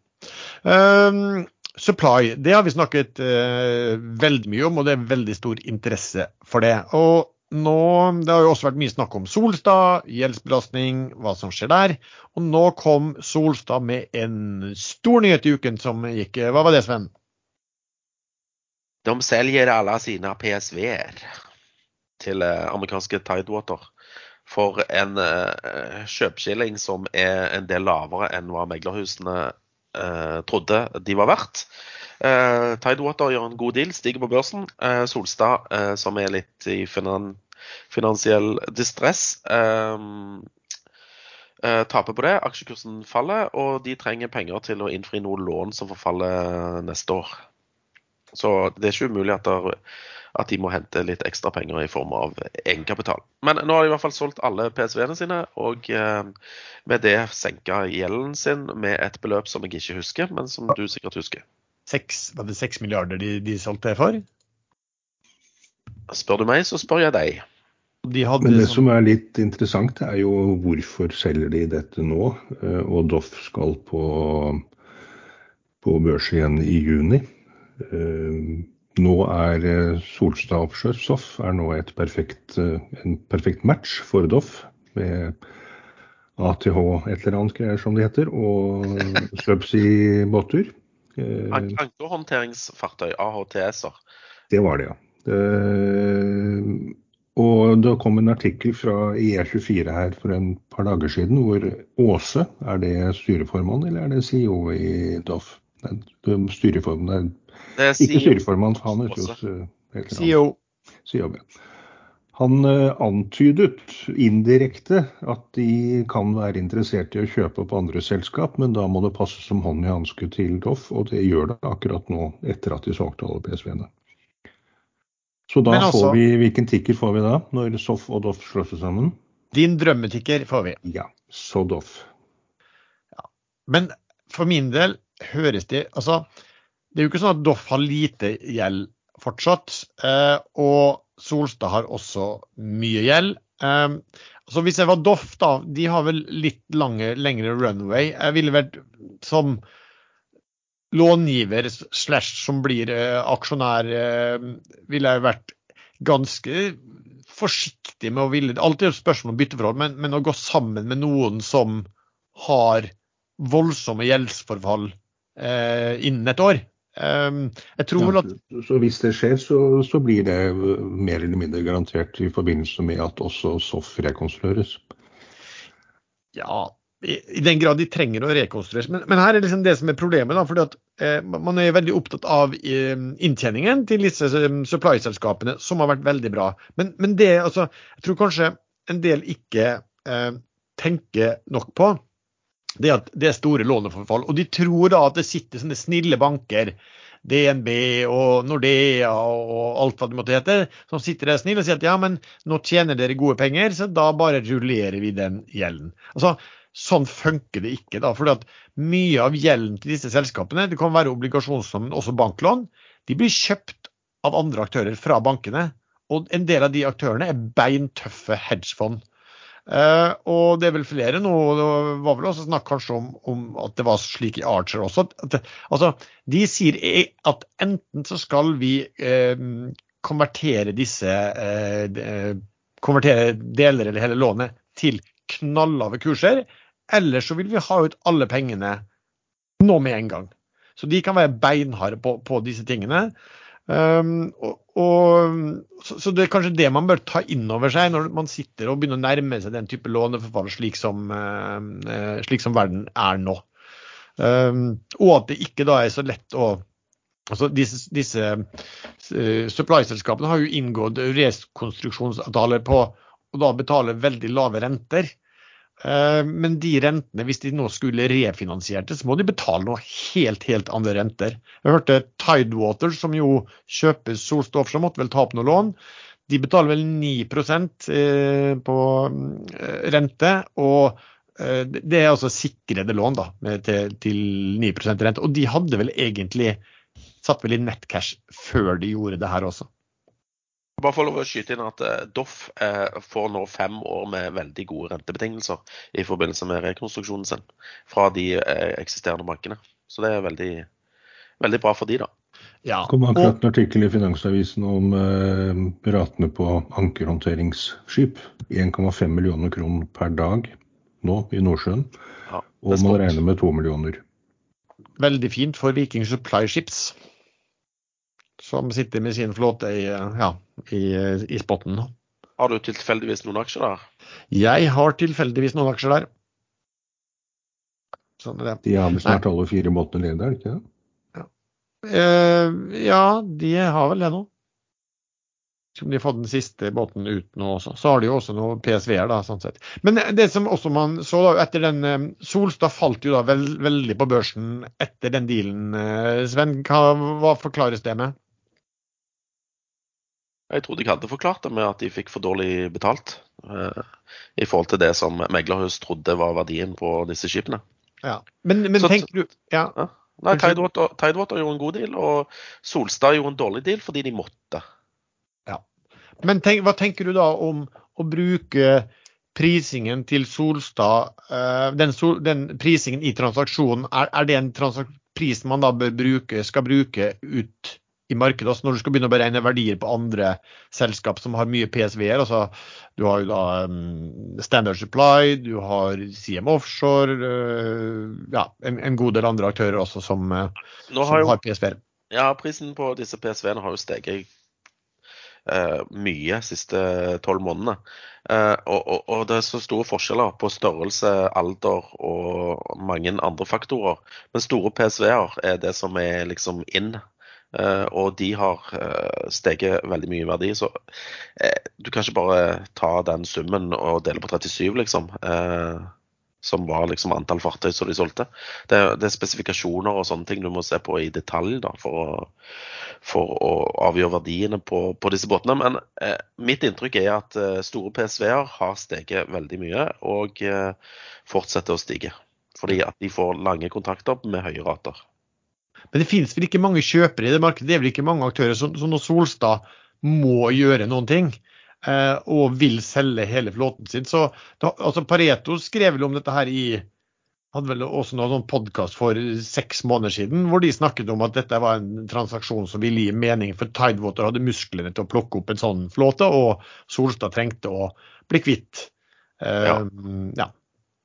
Um, supply, det har vi snakket uh, veldig mye om, og det er veldig stor interesse for det. Og nå, Det har jo også vært mye snakk om Solstad, gjeldsbelastning, hva som skjer der. Og nå kom Solstad med en stor nyhet i uken som gikk. Hva var det, Sven? De selger alle sine PSV-er til eh, amerikanske Tidewater for en uh, kjøpeskilling som er en del lavere enn hva meglerhusene uh, trodde de var verdt. Tidewater gjør en god deal, stiger på børsen. Solstad, som er litt i finan finansiell distress, taper på det. Aksjekursen faller, og de trenger penger til å innfri noen lån som forfaller neste år. Så det er ikke umulig at det at de må hente litt ekstra penger i form av egenkapital. Men nå har de i hvert fall solgt alle PSV-ene sine, og eh, med det senka gjelden sin med et beløp som jeg ikke husker, men som du sikkert husker. 6, var det seks milliarder de, de solgte for? Spør du meg, så spør jeg deg. De Men det som er litt interessant, er jo hvorfor selger de dette nå? Eh, og Doff skal på, på børs igjen i juni. Eh, nå er eh, Solstad Offshore Soff er nå perfekt, eh, en perfekt match for Doff. Med ATH et eller annet greier som det heter, og subsea-båter. Eh, ankerhåndteringsfartøy, AHTS-er. Det var det, ja. Og det kom en artikkel fra IE24 her for en par dager siden hvor Åse, er det styreformann eller er det CEO i Doff? Styreformen er ikke styreformann, han er jo CEO. CEO han uh, antydet indirekte at de kan være interessert i å kjøpe opp andre selskap, men da må det passe som hånd i hanske til Doff, og det gjør det akkurat nå, etter at de solgte alle PSV-ene. Så da Men altså- får vi Hvilken tikker får vi da, når Soff og Doff slår seg sammen? Din drømmetikker får vi. Ja, så Doff. Men for min del høres det Altså, det er jo ikke sånn at Doff har lite gjeld fortsatt. Eh, og Solstad har også mye gjeld. Eh, så hvis jeg var Doff, da, de har vel litt lange, lengre runway. Jeg ville vært som långiver slash som blir eh, aksjonær, ville jeg vært ganske forsiktig med å ville Alltid et spørsmål om bytteforhold, men, men å gå sammen med noen som har voldsomme gjeldsforfall eh, innen et år. Eh, jeg tror vel at Ja, så hvis det skjer, så, så blir det øh, mer eller mindre garantert i forbindelse med at også SOF rekonstrueres. Ja, i, i den grad de trenger å rekonstrueres. Men, men her er liksom det som er problemet. da, fordi at eh, Man er veldig opptatt av eh, inntjeningen til disse eh, supply-selskapene, som har vært veldig bra. Men, men det, altså, jeg tror kanskje en del ikke eh, tenker nok på, det at det er store låneforfall. Og de tror da at det sitter sånne snille banker, DNB og Nordea og alt hva det måtte hete, som sitter der snille og sier at ja, men nå tjener dere gode penger, så da bare rullerer vi den gjelden. Altså, Sånn funker det ikke. da, fordi at Mye av gjelden til disse selskapene, det kan være obligasjonslån, men også banklån, de blir kjøpt av andre aktører fra bankene. Og en del av de aktørene er beintøffe hedgefond. Eh, og det er vel flere nå, det var vel også snakk kanskje om, om at det var slik i Archer også. At, altså, de sier at enten så skal vi uh, konvertere disse uh, de- konvertere deler eller hele lånet til knallave kurser, eller så vil vi ha ut alle pengene nå med en gang. Så de kan være beinharde på, på disse tingene. Um, og, og, så, så det er kanskje det man bør ta inn over seg når man sitter og begynner å nærme seg den type låneforfall slik som, uh, slik som verden er nå. Um, og at det ikke da er så lett å Altså disse, disse uh, supply-selskapene har jo inngått rekonstruksjonsavtaler på å da betale veldig lave renter. Uh, men de rentene, hvis de nå skulle refinansiert så må de betale noe helt, helt andre renter. Jeg hørte Tidewater, som jo kjøper solstoff, som måtte vel ta opp noe lån. De betaler vel 9 eh, på eh, rente. og eh, det er altså sikrede lån da, til, til 9% rente. Og de hadde vel egentlig satt vel i nettcash før de gjorde det her også. Bare for å skyte inn at eh, Doff eh, får nå fem år med veldig gode rentebetingelser i forbindelse med rekonstruksjonen sin fra de eh, eksisterende bankene. Så det er veldig, veldig bra for de da. Ja, Det kom akkurat en artikkel i Finansavisen om eh, ratene på ankerhåndteringsskip. 1,5 millioner kroner per dag nå i Nordsjøen. Ja, Og man regner med to millioner. veldig fint for Viking Supply Ships, som sitter med sin flåte i, ja, i, i spotten. Har du tilfeldigvis noen aksjer der? Jeg har tilfeldigvis noen aksjer der. Sånn er det. De har vel snart alle fire måtene ned er det ikke det? Eh, ja, de har vel det nå. Som de har fått den siste båten ut nå også. Så har de jo også noe PSV-er, da, sånn sett. Men det som også man så da, etter den eh, Solstad falt jo da veld, veldig på børsen etter den dealen, eh, Sven. Hva, hva forklares det med? Jeg trodde jeg hadde forklart det med at de fikk for dårlig betalt eh, i forhold til det som meglerhus trodde var verdien på disse skipene. Ja. Men, men Så- tenker du ja, Nei, Unnskyld? Tidewater, Tidewater gjorde en god deal, og Solstad gjorde en dårlig deal fordi de måtte. Ja. Men tenk, hva tenker du da om å bruke prisingen til Solstad, eh, den, sol, den prisingen i transaksjonen, er, er det en transak pris man da bør bruke, skal bruke ut i markedet, altså når du skal begynne å beregne verdier på andre selskap som har mye PSV-er? altså Du har jo da um, Standard Supply, du har CM Offshore, uh, ja, en, en god del andre aktører også som, uh, som har har PSV-er. Ja, prisen på disse PSV-ene har jo steget uh, mye de siste tolv månedene. Og, og, og det er så store forskjeller på størrelse, alder og mange andre faktorer. Men store PSV-er er det som er liksom in. Eh, og de har eh, steget veldig mye i verdi. Så eh, du kan ikke bare ta den summen og dele på 37, liksom. Som var liksom antall fartøy som de solgte. Det, det, er spesifikasjoner og sånne ting du må se på i detalj da, for, å, for å avgjøre verdiene på, på disse båtene. Men eh, mitt inntrykk er at store PSV-er har steget veldig mye og eh, fortsetter å stige. Fordi at de får lange kontrakter med høye rater. Men det finnes vel ikke mange kjøpere i det markedet? Det er vel ikke mange aktører? Så, så når Solstad må gjøre noen ting, eh, og vil selge hele flåten sin så da, altså Pareto skrev vel om dette her i hadde vel også noen sånn podkast for seks måneder siden hvor de snakket om at dette var en transaksjon som ville gi mening, for Tidewater hadde musklene til å plukke opp en sånn flåte, og Solstad trengte å bli kvitt. Eh, ja. ja.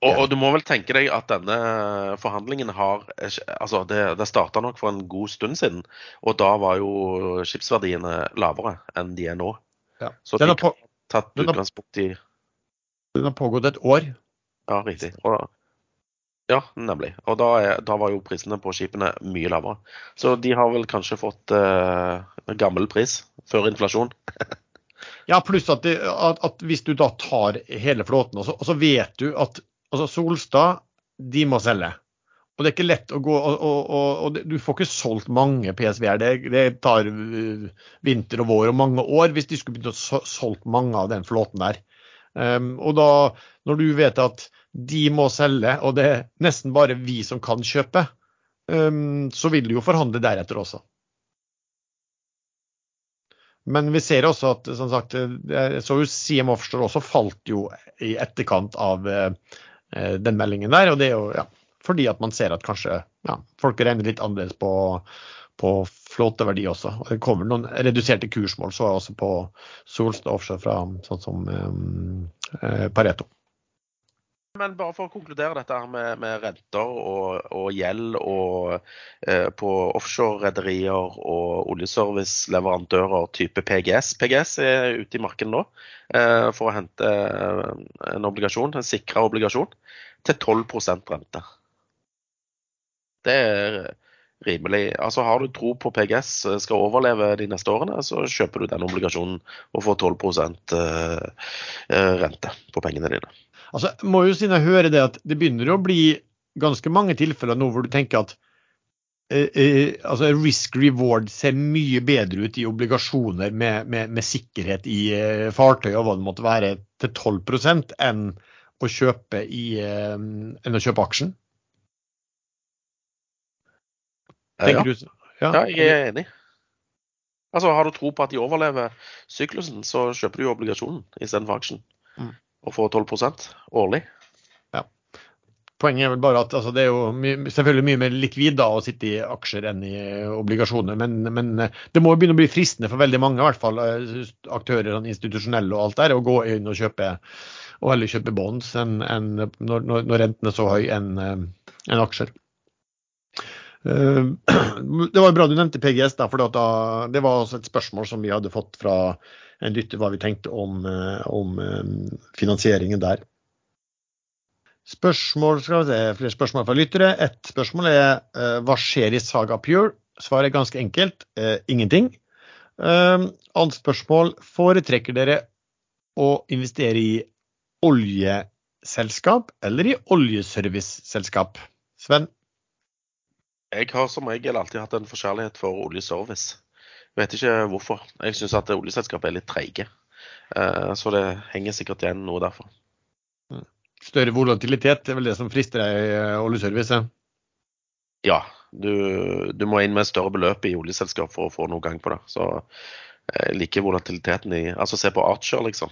Og, og, du må vel tenke deg at denne forhandlingen har Altså, det, det starta nok for en god stund siden, og da var jo skipsverdiene lavere enn de er nå. Ja. Så de har tatt utgangspunkt i Den har pågått et år. Ja, riktig. Og, ja, nemlig. Og da, er, da, var jo prisene på skipene mye lavere. Så de har vel kanskje fått eh, gammel pris før inflasjon. *laughs* ja, pluss at, at, at, hvis du da tar hele flåten, og så, og så vet du at Altså Solstad, de må selge. Og det er ikke lett å gå og, og, og, og du får ikke solgt mange PSV-er. Det, det, tar uh, vinter og vår og mange år hvis de skulle begynt å solgt mange av den flåten der. Um, og da, når du vet at de må selge, og det er nesten bare vi som kan kjøpe, um, så vil du jo forhandle deretter også. Men vi ser også at som sagt, så CM Offshore også falt jo i etterkant av Eh, den meldingen der. Og det er jo ja, fordi at man ser at kanskje ja, folk regner litt annerledes på, på flåteverdi også. Og det kommer noen reduserte kursmål så også på Solstad offshore fra sånn som um, Pareto. Men bare for å konkludere dette her med, med renter og, og, gjeld og eh, på offshore-rederier og oljeservice-leverandører type PGS. PGS er ute i markedet nå eh, for å hente eh, en obligasjon, en sikra obligasjon, til 12 rente. Det er rimelig. Altså Har du tro på PGS skal overleve de neste årene, så kjøper du den obligasjonen og får 12 eh, eh, rente på pengene dine. Altså, må jo siden jeg hører det at det begynner å bli ganske mange tilfeller nå hvor du tenker at eh, eh, altså risk reward ser mye bedre ut i obligasjoner med, med, med sikkerhet i eh, fartøy og hva det måtte være, til 12% enn å kjøpe, i, eh, enn å kjøpe aksjen? Tenker ja. Du, ja. ja, jeg er enig. Altså, Har du tro på at de overlever syklusen, så kjøper du obligasjonen istedenfor aksjen. Mm Og får 12% årlig. Ja. Poenget er vel bare at altså, det er jo my selvfølgelig mye mer likvid da, å sitte i aksjer enn i obligasjoner. Men, men, eh, det må jo begynne å bli fristende for veldig mange, i hvert fall eh, aktører, sånn institusjonelle og alt der, å gå inn og kjøpe og heller kjøpe bonds enn, enn når, når, renten er så høy enn en eh, aksjer. *clears throat* Det var bra du nevnte PGS, da, for det var også et spørsmål som vi hadde fått fra en lytter hva vi tenkte om, eh, om eh, finansieringen der. Spørsmål, skal vi se, flere spørsmål fra lyttere. Et spørsmål er eh, hva skjer i Saga Pure? Svaret er ganske enkelt ingenting. Annet spørsmål foretrekker dere å investere i oljeselskap eller i oljeserviceselskap? Sven? Jeg har som regel alltid hatt en forkjærlighet for oljeservice. Vet ikke hvorfor. Jeg syns at oljeselskapet er litt treige. Eh, så det henger sikkert igjen noe derfor. Mm. Større volatilitet er vel det som frister deg i eh, oljeservice? Ja, du, du, må inn med større beløp i oljeselskap for å få noe gang på det. Så jeg liker volatiliteten i Altså se på Archer, liksom.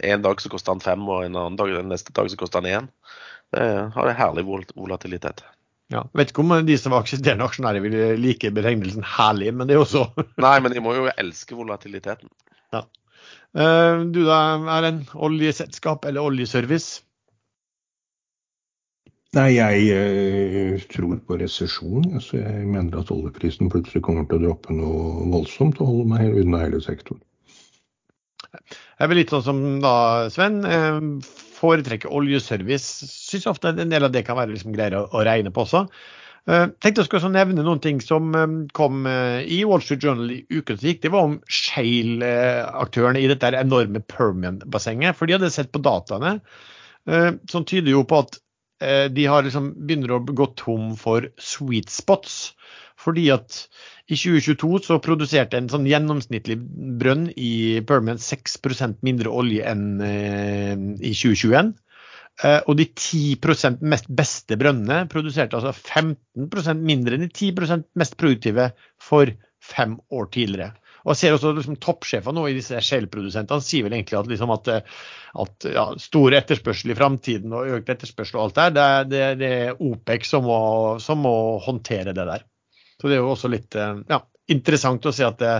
En dag så koster han fem, og en annen dag, neste dag så koster han én. Det har en herlig volatilitet. Ja, vet ikke om de som var aksisterende aksjonærer vil like betegnelsen herlig, men det er jo så *laughs* Nei, men de må jo elske volatiliteten. Ja. Uh, du da, er en oljeselskap eller oljeservice? Nei, jeg uh, tror på resesjon. Så jeg mener at oljeprisen plutselig kommer til å droppe noe voldsomt og holde meg unna hele sektoren. Jeg blir litt sånn som da, Sven. Foretrekker oljeservice. Syns ofte en del av det kan være liksom greier å, regne på også. Uh, tenkte jeg skulle nevne noen ting som um, kom uh, i Wall Street Journal i uken som gikk. Det var om Shale-aktørene i dette enorme Permian-bassenget. For de hadde sett på dataene som tyder jo på at eh, de har liksom begynner å gå tom for sweet spots. Fordi at i 2022 så produserte en sånn gjennomsnittlig brønn i Permian 6% mindre olje enn eh, i 2021. Eh, og de 10% mest beste brønnene produserte altså 15% mindre enn de 10% mest produktive for fem år tidligere. Og jeg ser også liksom, Toppsjefene nå i disse Shell-produsentene sier vel egentlig at, liksom, at, at ja, stor etterspørsel i framtiden og økt etterspørsel og alt der, det, det, det er OPEC som må, som må, håndtere det der. Så det er jo også litt eh, ja, interessant å se at det,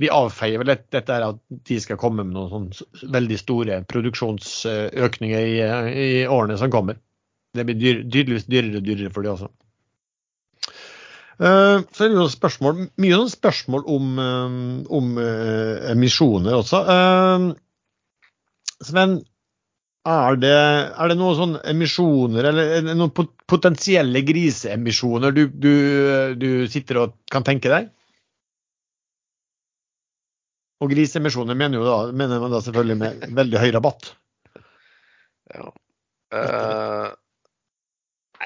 vi avfeier vel dette her at de skal komme med noen sånn veldig store produksjonsøkninger i, i, årene som kommer. Det blir dyr, tydeligvis dyrere og dyrere for de også. Uh, så er det jo spørsmål, mye sånn spørsmål om, um, om uh, emisjoner også. Sven, er det, er det, noen sånne emisjoner, eller noen potensielle griseemisjoner du, du, du sitter og kan tenke deg? Og griseemisjoner mener, da, mener man da selvfølgelig med veldig høy rabatt. Ja. Uh,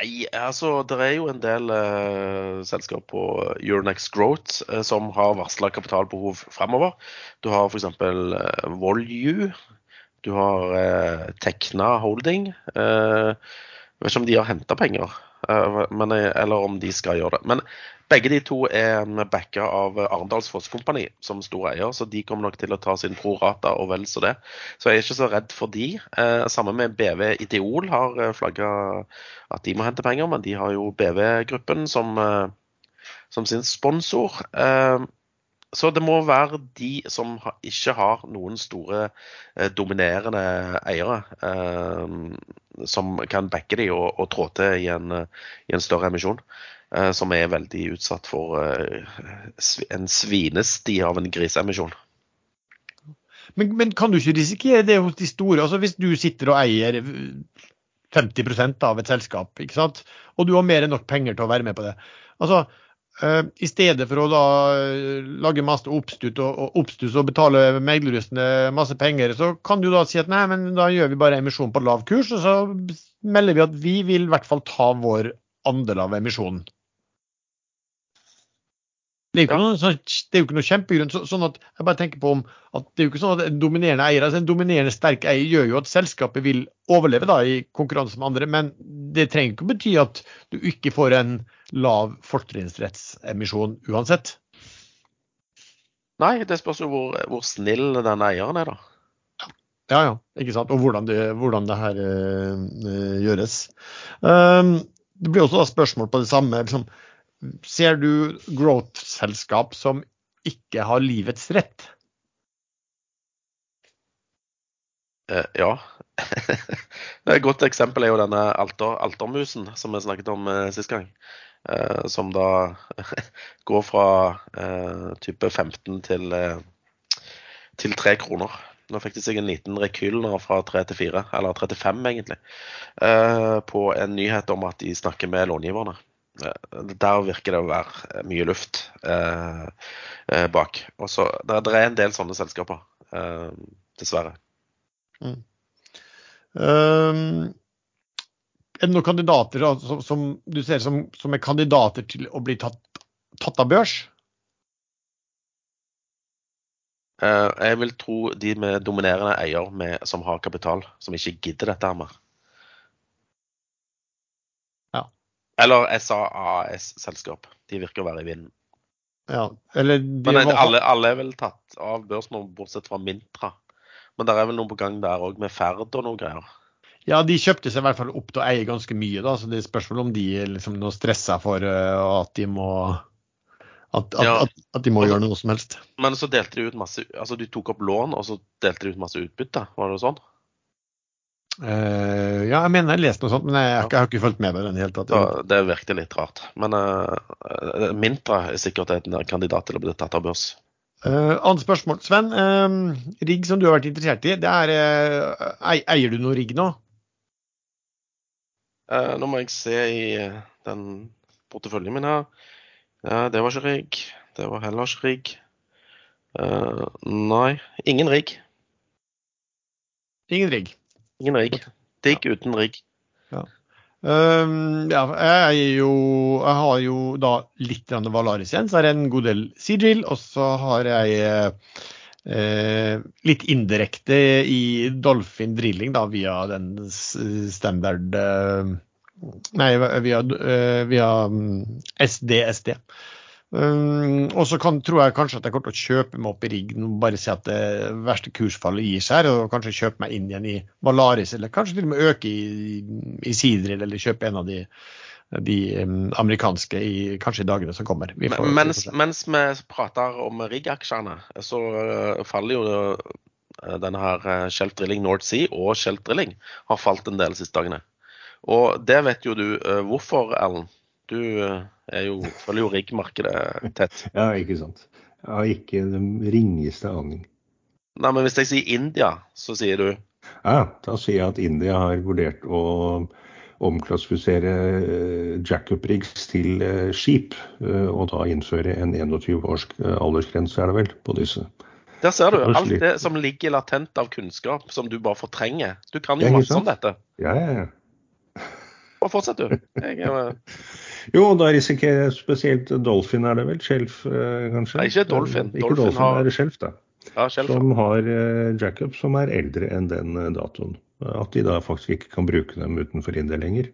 nei, altså det er jo en del uh, selskap på Euronext Growth uh, som har varsla kapitalbehov fremover. Du har f.eks. Uh, Volue. Du har Tekna Holding. jeg vet ikke om de har henta penger, men, eller om de skal gjøre det. Men begge de to er backa av Arendalsfoss Kompani som stor eier, så de kommer nok til å ta sin prorata og vel så det. Så jeg er ikke så redd for de. Sammen samme med BV Ideol har eh, flagga at de må hente penger, men de har jo BV-gruppen som, eh, som, sin sponsor. Så det må være de som ikke har noen store eh, dominerende eiere, eh, som kan backe de og, og trå til i en, i en større emisjon. Eh, som er veldig utsatt for en svinesti av en griseemisjon. Men, men, kan du ikke risikere det hos de store? Altså Hvis du sitter og eier 50% av et selskap, ikke sant? og du har mer enn nok penger til å være med på det. Altså, I stedet for å da lage masse oppstuss og, oppstuss og betale meglerrustene masse penger, så kan du da si at nei, men da gjør vi bare emisjon på lav kurs, og så melder vi at vi vil i hvert fall ta vår andel av emisjonen. Det er, noe, sånn, det er, jo ikke noe kjempegrunn. Så, sånn at jeg bare tenker på om at det er jo ikke sånn at En dominerende eier, altså en dominerende sterk eier gjør jo at selskapet vil overleve da i konkurranse med andre, men det trenger ikke å bety at du ikke får en lav fortrinnsrettsemisjon uansett. Nei, det spørs jo hvor, hvor snill den eieren er, da. Ja, ja. Ikke sant. Og hvordan det, hvordan det her uh, gjøres. Um, det blir også da spørsmål på det samme. liksom, Ser du growth-selskap som ikke har livets rett? Eh, ja. *laughs* Et godt eksempel er jo denne alter, altermusen som vi snakket om eh, sist gang. Eh, som da *laughs* går fra eh, type 15 til, eh, til 3 kroner. Nå fikk de seg en liten rekyl nå fra 3 til 4, eller 35 egentlig, eh, på en nyhet om at de snakker med långiverne. Eh, der virker det å være eh, mye luft eh, eh, bak. Og så, det, det, er en del sånne selskaper, eh, dessverre. Mm. Um, er det noen kandidater som, som du ser som, som, er kandidater til å bli tatt, tatt av børs? Uh, jeg vil tro de med dominerende eier med, som har kapital, som ikke gidder dette her mer. Eller SAAS-selskap. De virker å være i vinden. Ja, eller de Men var... alle, alle, er vel tatt av børsen, bortsett fra Mintra. Men der er vel noe på gang der òg, med Ferd og noe greier. Ja, de kjøpte seg i hvert fall opp til å eie ganske mye, da, så det er spørsmål om de liksom nå stressa for uh, at de må at, at, ja. at, at de må gjøre noe som helst. Men så delte de ut masse Altså de tok opp lån, og så delte de ut masse utbytte, var det sånn? Uh, ja, jeg mener jeg har lest noe sånt, men jeg, jeg, jeg har ikke fulgt med på den i det hele tatt. Ja, det virker litt rart. Men uh, Mintra er sikkert en kandidat til å bli tatt av børs. Uh, annet spørsmål. Sven, uh, rigg som du har vært interessert i, det er Eier du noe rigg nå? nå må jeg se i den porteføljen min her. det var ikke rigg. Det var heller ikke rigg. nei, ingen rigg. Ingen rigg. Ingen rigg. Digg uten rigg. Ja. Um, ja, jeg, jo, jeg har jo da litt Valaris igjen, så er det en god del Seadrill. Og så har jeg eh, litt indirekte i Dolphin Drilling da, via den standard eh, Nei, via, eh, via SD-SD. Um, og så kan, tror jeg kanskje at jeg kommer til å kjøpe meg opp i rigg og bare si at det verste kursfallet gir seg, og kanskje kjøpe meg inn igjen i Valaris, eller kanskje til og med øke i, i Sidril, eller kjøpe en av de, de um, amerikanske i, kanskje i dagene som kommer. Får, mens, vi mens, vi prater om riggaksjene, så uh, faller jo uh, denne her Shelf Drilling North Sea og Shelf Drilling har falt en del de siste dagene. Og det vet jo du hvorfor, Ellen. Du er jo, følger jo riggmarkedet tett. *laughs* ja, ikke sant. Jeg har ikke den ringeste aning. Nei, men hvis jeg sier India, så sier du? Ja, da sier jeg at India har vurdert å omklassifisere eh, jackup-rigs til eh, skip, eh, og da innføre en 21 års aldersgrense, er det vel, på disse. Der ser du. Alt det som ligger latent av kunnskap som du bare fortrenger. Du kan jo masse om dette. Ja, ja, ja. Bare fortsett, du. Jeg, jo, da risikerer jeg spesielt Dolphin, er det vel? Shelf, eh, kanskje? Nei, ikke Dolphin. Ikke Dolphin, Dolphin har... er det Skjelf, da. Ja, Shelf, som har uh, jackup som er eldre enn den uh, datoen. At de da faktisk ikke kan bruke dem utenfor India lenger.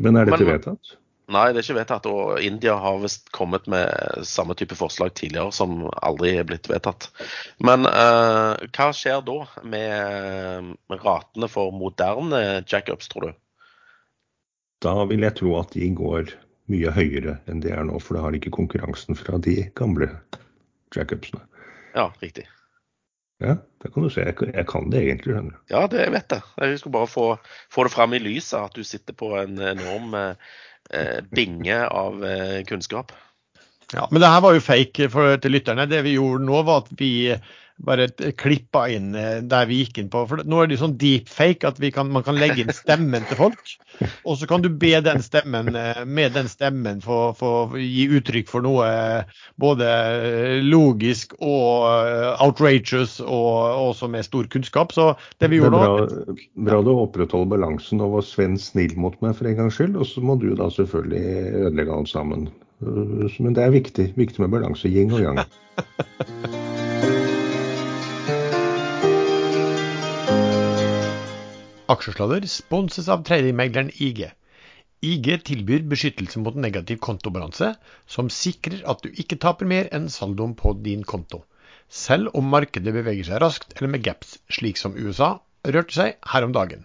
Men er dette Men, vedtatt? Nei, det er ikke vedtatt. Og India har visst kommet med samme type forslag tidligere som aldri er blitt vedtatt. Men uh, hva skjer da med ratene for moderne jackups, tror du? Da vil jeg tro at de går mye høyere enn de er nå, for da har de ikke konkurransen fra de gamle jackupsene. Ja, riktig. Ja, det kan du se. Jeg, jeg kan det egentlig, skjønner du. Ja, det vet jeg. Jeg skulle bare få, få det fram i lyset at du sitter på en enorm eh, binge av eh, kunnskap. Ja, Men det her var jo fake for, til lytterne. Det vi gjorde nå, var at vi bare klippa inn eh, der vi gikk inn på. For nå er det jo sånn deepfake at kan, man kan legge inn stemmen til folk. *laughs* Og så kan du be den stemmen, eh, med den stemmen få, gi uttrykk for noe både logisk og outrageous og også med stor kunnskap. Så det vi gjorde nå bra, bra du opprettholder balansen og var Sven snill mot meg for en gangs skyld. Og så må du da selvfølgelig ødelegge alt sammen. Men det er viktig. Viktig med balanse. Yin og yang. *laughs* Aksjesladder sponses av tredjemegleren IG. IG tilbyr beskyttelse mot negativ kontobalanse, som sikrer at du ikke taper mer enn saldoen på din konto, selv om markedet beveger seg raskt eller med gaps, slik som USA rørte seg her om dagen.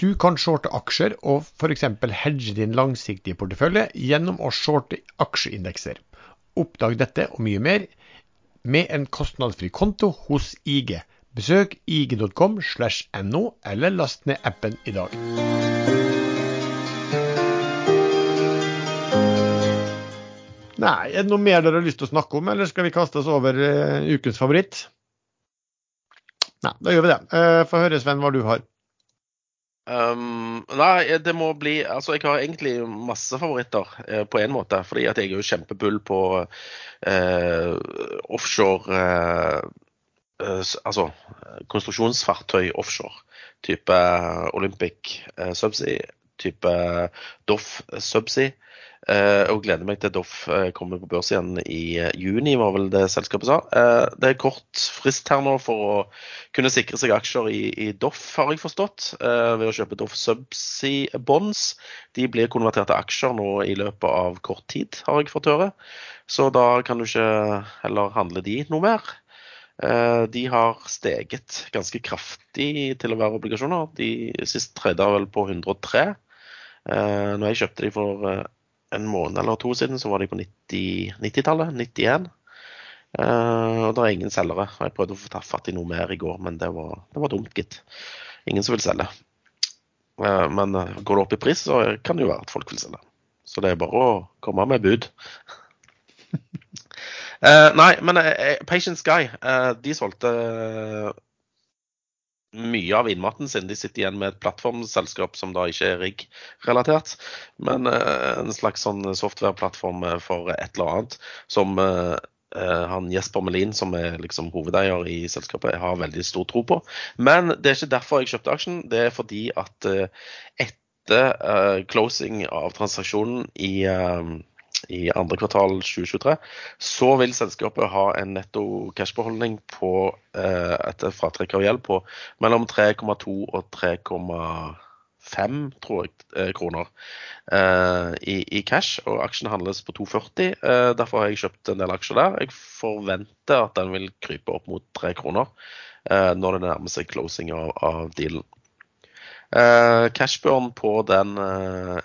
Du kan shorte aksjer og f.eks. hedge din langsiktige portefølje gjennom å shorte aksjeindekser. Oppdag dette og mye mer med en kostnadsfri konto hos IG. Besøk ig.com slash no, eller last ned appen i dag. Nei, er det noe mer dere har lyst til å snakke om, eller skal vi kaste oss over uh, ukens favoritt? Nei, da gjør vi det. Uh, Få høre, Sven, hva du har. Um, nei, det må bli Altså, jeg har egentlig masse favoritter eh, på en måte. Fordi at jeg er jo kjempebull på eh, offshore eh, Eh, altså konstruksjonsfartøy offshore. Type Olympic eh, Subsea, type Doff Subsea. Og gleder meg til Doff kommer på børs igjen i juni, var vel det selskapet sa. det er kort frist her nå for å kunne sikre seg aksjer i, i Doff, har jeg forstått, ved å kjøpe Doff Subsea Bonds. De blir konvertert til aksjer nå i løpet av kort tid, har jeg fått høre. Så da kan du ikke heller handle de noe mer. Eh, de har steget ganske kraftig til å være obligasjoner. De sist tredje vel på 103. Eh, når jeg kjøpte de for eh, en måned eller to siden, så var de på 90-tallet. 90 91. Og det er ingen selgere. Jeg prøvde å få tatt fatt i noe mer i går, men det var, det var dumt, gitt. Ingen som vil selge. Men går det opp i pris, så kan det jo være at folk vil selge. Så det er bare å komme med bud. Uh, nei, men uh, Patient Sky de solgte mye av innmaten sin. De sitter igjen med et plattformselskap som da ikke er rigg-relatert, men en slags sånn software-plattform for et eller annet som han Jesper Melin, som er liksom hovedeier i selskapet, har veldig stor tro på. Men det er ikke derfor jeg kjøpte aksjen. Det er fordi at etter eh, closing av transaksjonen i, eh, i andre kvartal 2023, så vil selskapet ha en netto cashbeholdning på eh, etter fratrekk av gjeld på mellom 3,2 og 3,5 tror jeg, eh, kroner eh, i, i, cash. Og aksjen handles på 2,40. Eh, derfor har jeg kjøpt en del aksjer der. Jeg forventer at den vil krype opp mot 3 kroner når det nærmer seg closing av, av dealen. Eh, Cashburn på den uh,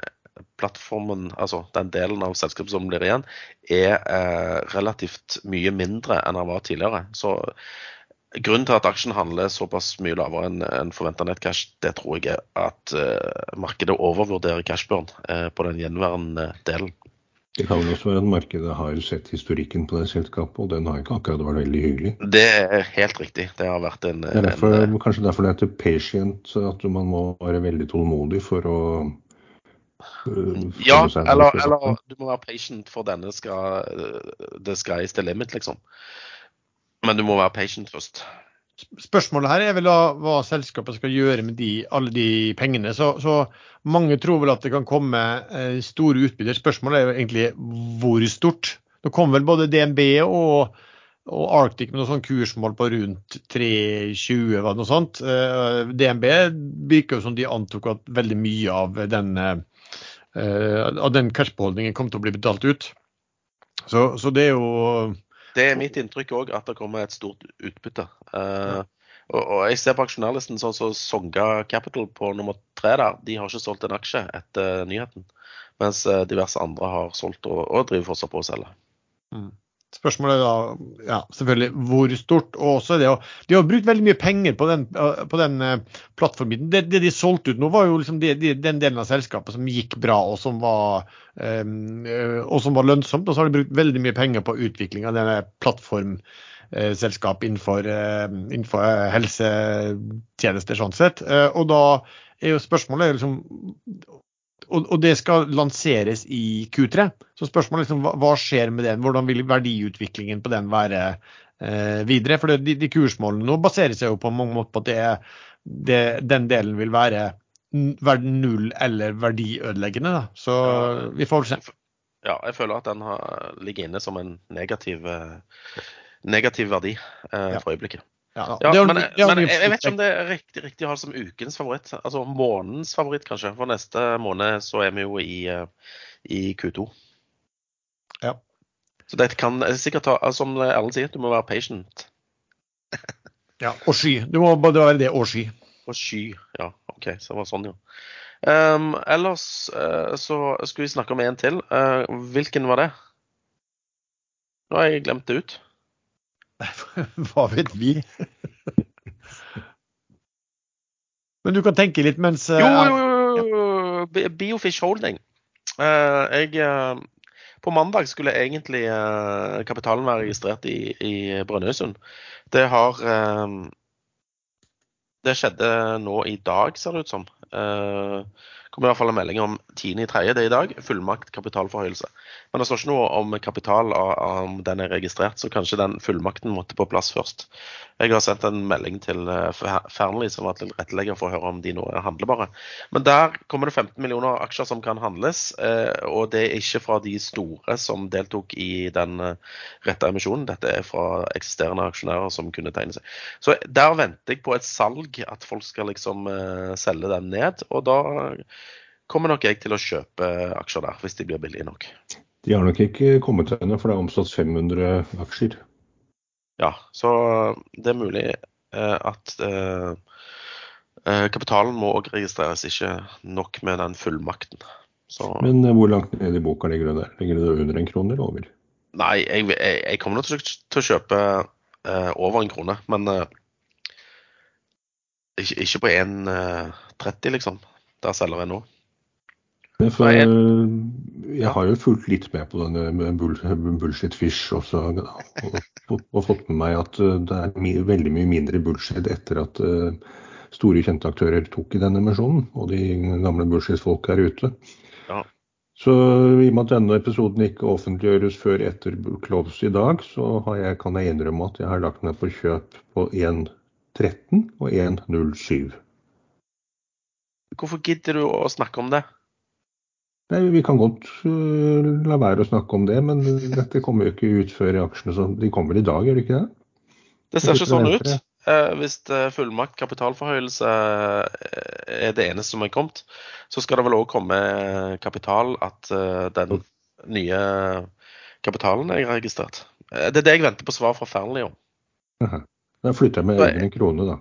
plattformen, altså den delen av selskapet som blir igjen, er eh, relativt mye mindre enn den var tidligere. Så grunnen til at aksjen handler såpass mye lavere enn en forventa nettcash, det tror jeg er at markedet overvurderer cashburn på den gjenværende delen. Det kan vel også være at markedet har sett historikken på det selskapet, og den har ikke akkurat vært veldig hyggelig. Det er helt riktig. Det har vært en, det er derfor, en, Kanskje derfor det heter patient, at man må være veldig tålmodig for å Ja, eller, eller, du må være patient for denne skal The sky is the limit, liksom. Men du må være patient først. Spørsmålet her er vel hva selskapet skal gjøre med de, alle de pengene. Så, så, mange tror vel at det kan komme eh, store utbytter. Spørsmålet er jo egentlig hvor stort. Nå kom vel både DNB og, og Arctic med noe sånn kursmål på rundt 3,20 eller noe sånt. Eh, DNB virker jo som de antok at veldig mye av den, eh, av den cashbeholdningen kommer til å bli betalt ut. Så, så det er jo det er mitt inntrykk òg, at det kommer et stort utbytte. Uh, og, og, jeg ser på aksjonærlisten sånn som så Songa Capital på nummer tre der. De har ikke solgt en aksje etter nyheten. Mens eh, diverse andre har solgt og, og driver fortsatt på å selge. Mm. Spørsmålet er da ja, selvfølgelig hvor stort. og også det, De har brukt veldig mye penger på den, på den uh, plattformen. Det, det, de solgte ut nå, var jo liksom de, de, den delen av selskapet som gikk bra og som var, um, og som var lønnsomt. Og så har de brukt veldig mye penger på utvikling av denne plattformselskap innenfor, innenfor helsetjenester, sånn sett. Og da er jo spørsmålet liksom og, og, det skal lanseres i Q3. Så spørsmålet er liksom, hva, hva, skjer med den? Hvordan vil verdiutviklingen på den være eh, videre? For det, de, de, kursmålene nå baserer seg jo på mange måter på at det, det, den delen vil være null eller verdiødeleggende. Da. Så ja, vi får se. Ja, jeg føler at den har, ligger inne som en negativ, eh, negativ verdi eh, for øyeblikket. Ja, ja, men, men jeg, jeg, vet ikke om det er riktig, riktig å ha som ukens favoritt. Altså månedens favoritt, kanskje. For neste måned så er vi jo i, eh, i Q2. Ja. Så dette kan sikkert ta altså, Som Erlend sier, du må være patient. *laughs* ja, og sky. Du må bare være det og sky. Og sky, ja. OK, så det var sånn, ja. Um, ellers uh, så skulle vi snakke om en til. Uh, hvilken var det? Nå har jeg glemt det ut. *laughs* Hva vet vi? Men du kan tenke litt mens Jo, Jo, jo, jo. Biofish Holding. Uh, jeg uh, På mandag skulle egentlig kapitalen være registrert i, i Brønnøysund. Det har Det skjedde nå i dag, ser det ut som. Kom i hvert fall en melding om 10.3. Det er i dag. Fullmakt kapitalforhøyelse. Men det står ikke noe om kapital om den er registrert, så kanskje den fullmakten måtte på plass først. Jeg har sendt en melding til eh, Fearnley, som var tilrettelegger, for å høre om de nå er handlebare. Men der kommer det 15 millioner aksjer som kan handles, eh, og det er ikke fra de store som deltok i den eh, rette emisjonen. Dette er fra eksisterende aksjonærer som kunne tegne seg. Så der venter jeg på et salg, at folk skal liksom selge den ned. og da kommer nok jeg til å kjøpe aksjer der, hvis de blir billige nok. De har nok ikke kommet til ennå, for det er omsatt 500 aksjer. Ja, så det er mulig eh, at eh, eh, kapitalen må òg registreres, ikke nok med den fullmakten. Så... Men hvor langt ned i boka ligger det der? Ligger det under en krone eller over? Nei, jeg, jeg, jeg kommer nok til å kjøpe uh, over en krone, men uh, ikke, ikke, på 1,30 liksom. Der selger jeg nå. For, jeg har jo fulgt litt med på denne bullshit fish også, og, og, og, fått med meg at eh, det er my, veldig mye mindre bullshit etter at uh, store, kjente aktører tok i denne emisjonen, og de gamle bullshit-folk er ute. Ja. Så i og med at denne episoden ikke offentliggjøres før etter close i dag, så jeg, kan jeg innrømme at jeg har lagt ned på kjøp på 1.13 og 1.07. hvorfor gidder du å snakke om det? Nei, Vi kan godt uh, la være å snakke om det, men dette kommer jo ikke ut før aksjene så De kommer vel i dag, gjør de ikke det? Det ser ikke sånn ut. Eh, hvis eh, fullmakt kapitalforhøyelse eh, er det eneste som er kommet, så skal det vel òg komme kapital at eh, den nye kapitalen er registrert. Eh, Det er det jeg venter på svar fra Fearnley om. Da flytter jeg med egen krone, da.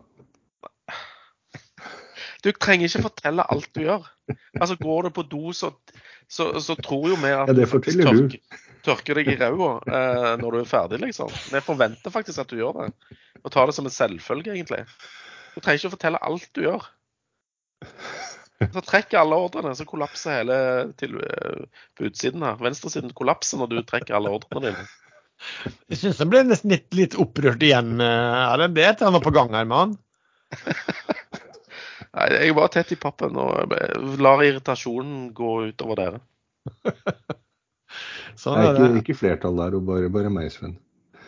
Du trenger ikke fortelle alt du gjør. Altså Går du på do, så, så, så tror jo vi at Ja, det tørker, du. tørker, deg i ræva eh, når du er ferdig, liksom. Vi forventer faktisk at du gjør det. Og tar det som en selvfølge, egentlig. Du trenger ikke å fortelle alt du gjør. Så trekker alle ordrene, så kollapser hele til, eh, på utsiden her. Venstresiden kollapser når du trekker alle ordrene dine. Jeg syns han ble nesten litt, litt opprørt igjen. eh, Erlend. Det er et eller annet på gang her med han. *laughs* Nei, jeg er bare tett i pappen og lar irritasjonen gå utover dere. *laughs* Sånn Det er ikke, ikke flertall der, og bare, bare meg, Sven.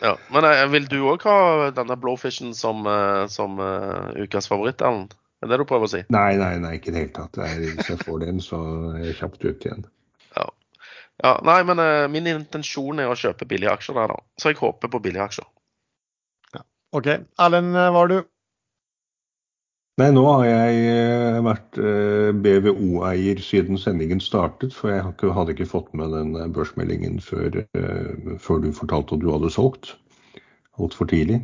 Ja, Men eh, vil du òg ha denne blowfishen som, eh, som uh, ukas favoritt, Ellen? Er det det du prøver å si? Nei, nei, nei, ikke i det hele tatt. Er, hvis jeg får den, så er jeg kjapt ute igjen. Ja, Nei, men uh, min intensjon er å kjøpe billige aksjer der, da. Så jeg håper på billige aksjer. OK. Erlend, hva var du? Nei, nå har jeg eh, vært eh, BVO-eier siden sendingen startet, for jeg hadde ikke fått med den eh, børsmeldingen før, før du fortalte at du hadde solgt. Altfor tidlig.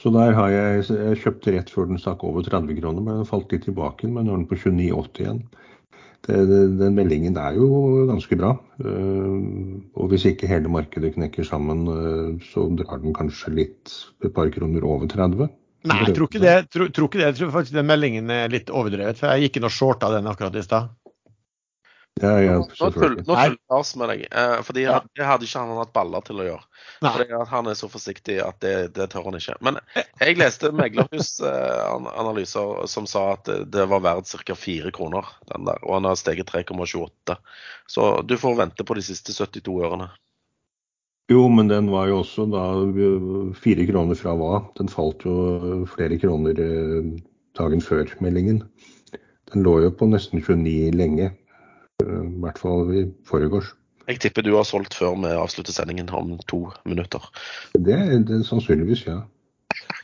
Så der har jeg, jeg kjøpte rett før den stakk over 30 kroner, men den falt litt tilbake, men nå er den på 29,80 igjen. Det, den meldingen er jo ganske bra. Og hvis ikke hele markedet knekker sammen, så drar den kanskje litt et par kroner over 30. Nei, jeg tror ikke det. Tror, tror ikke det. Jeg tror faktisk den meldingen er litt overdrevet. For jeg gikk inn og shorta den akkurat i stad. Ja, ja, Nå tuller Lars med deg. Eh, fordi Ja. det hadde ikke han hatt baller til å gjøre. Nei. Fordi at han er så forsiktig at det, det tør han ikke. Men jeg leste meglerhus-analyser som sa at det- det var verdt ca. 4 kroner, den der. Og han har steget 3,28. Så du får vente på de siste 72 ørene. Jo, men den var jo også da fire kroner fra hva? Den falt jo flere kroner øh, dagen før meldingen. Den lå jo på nesten 29 lenge. øh, I hvert fall i forgårs. Jeg tipper du har solgt før vi avslutter sendingen om to minutter. Det er det, sannsynligvis, ja.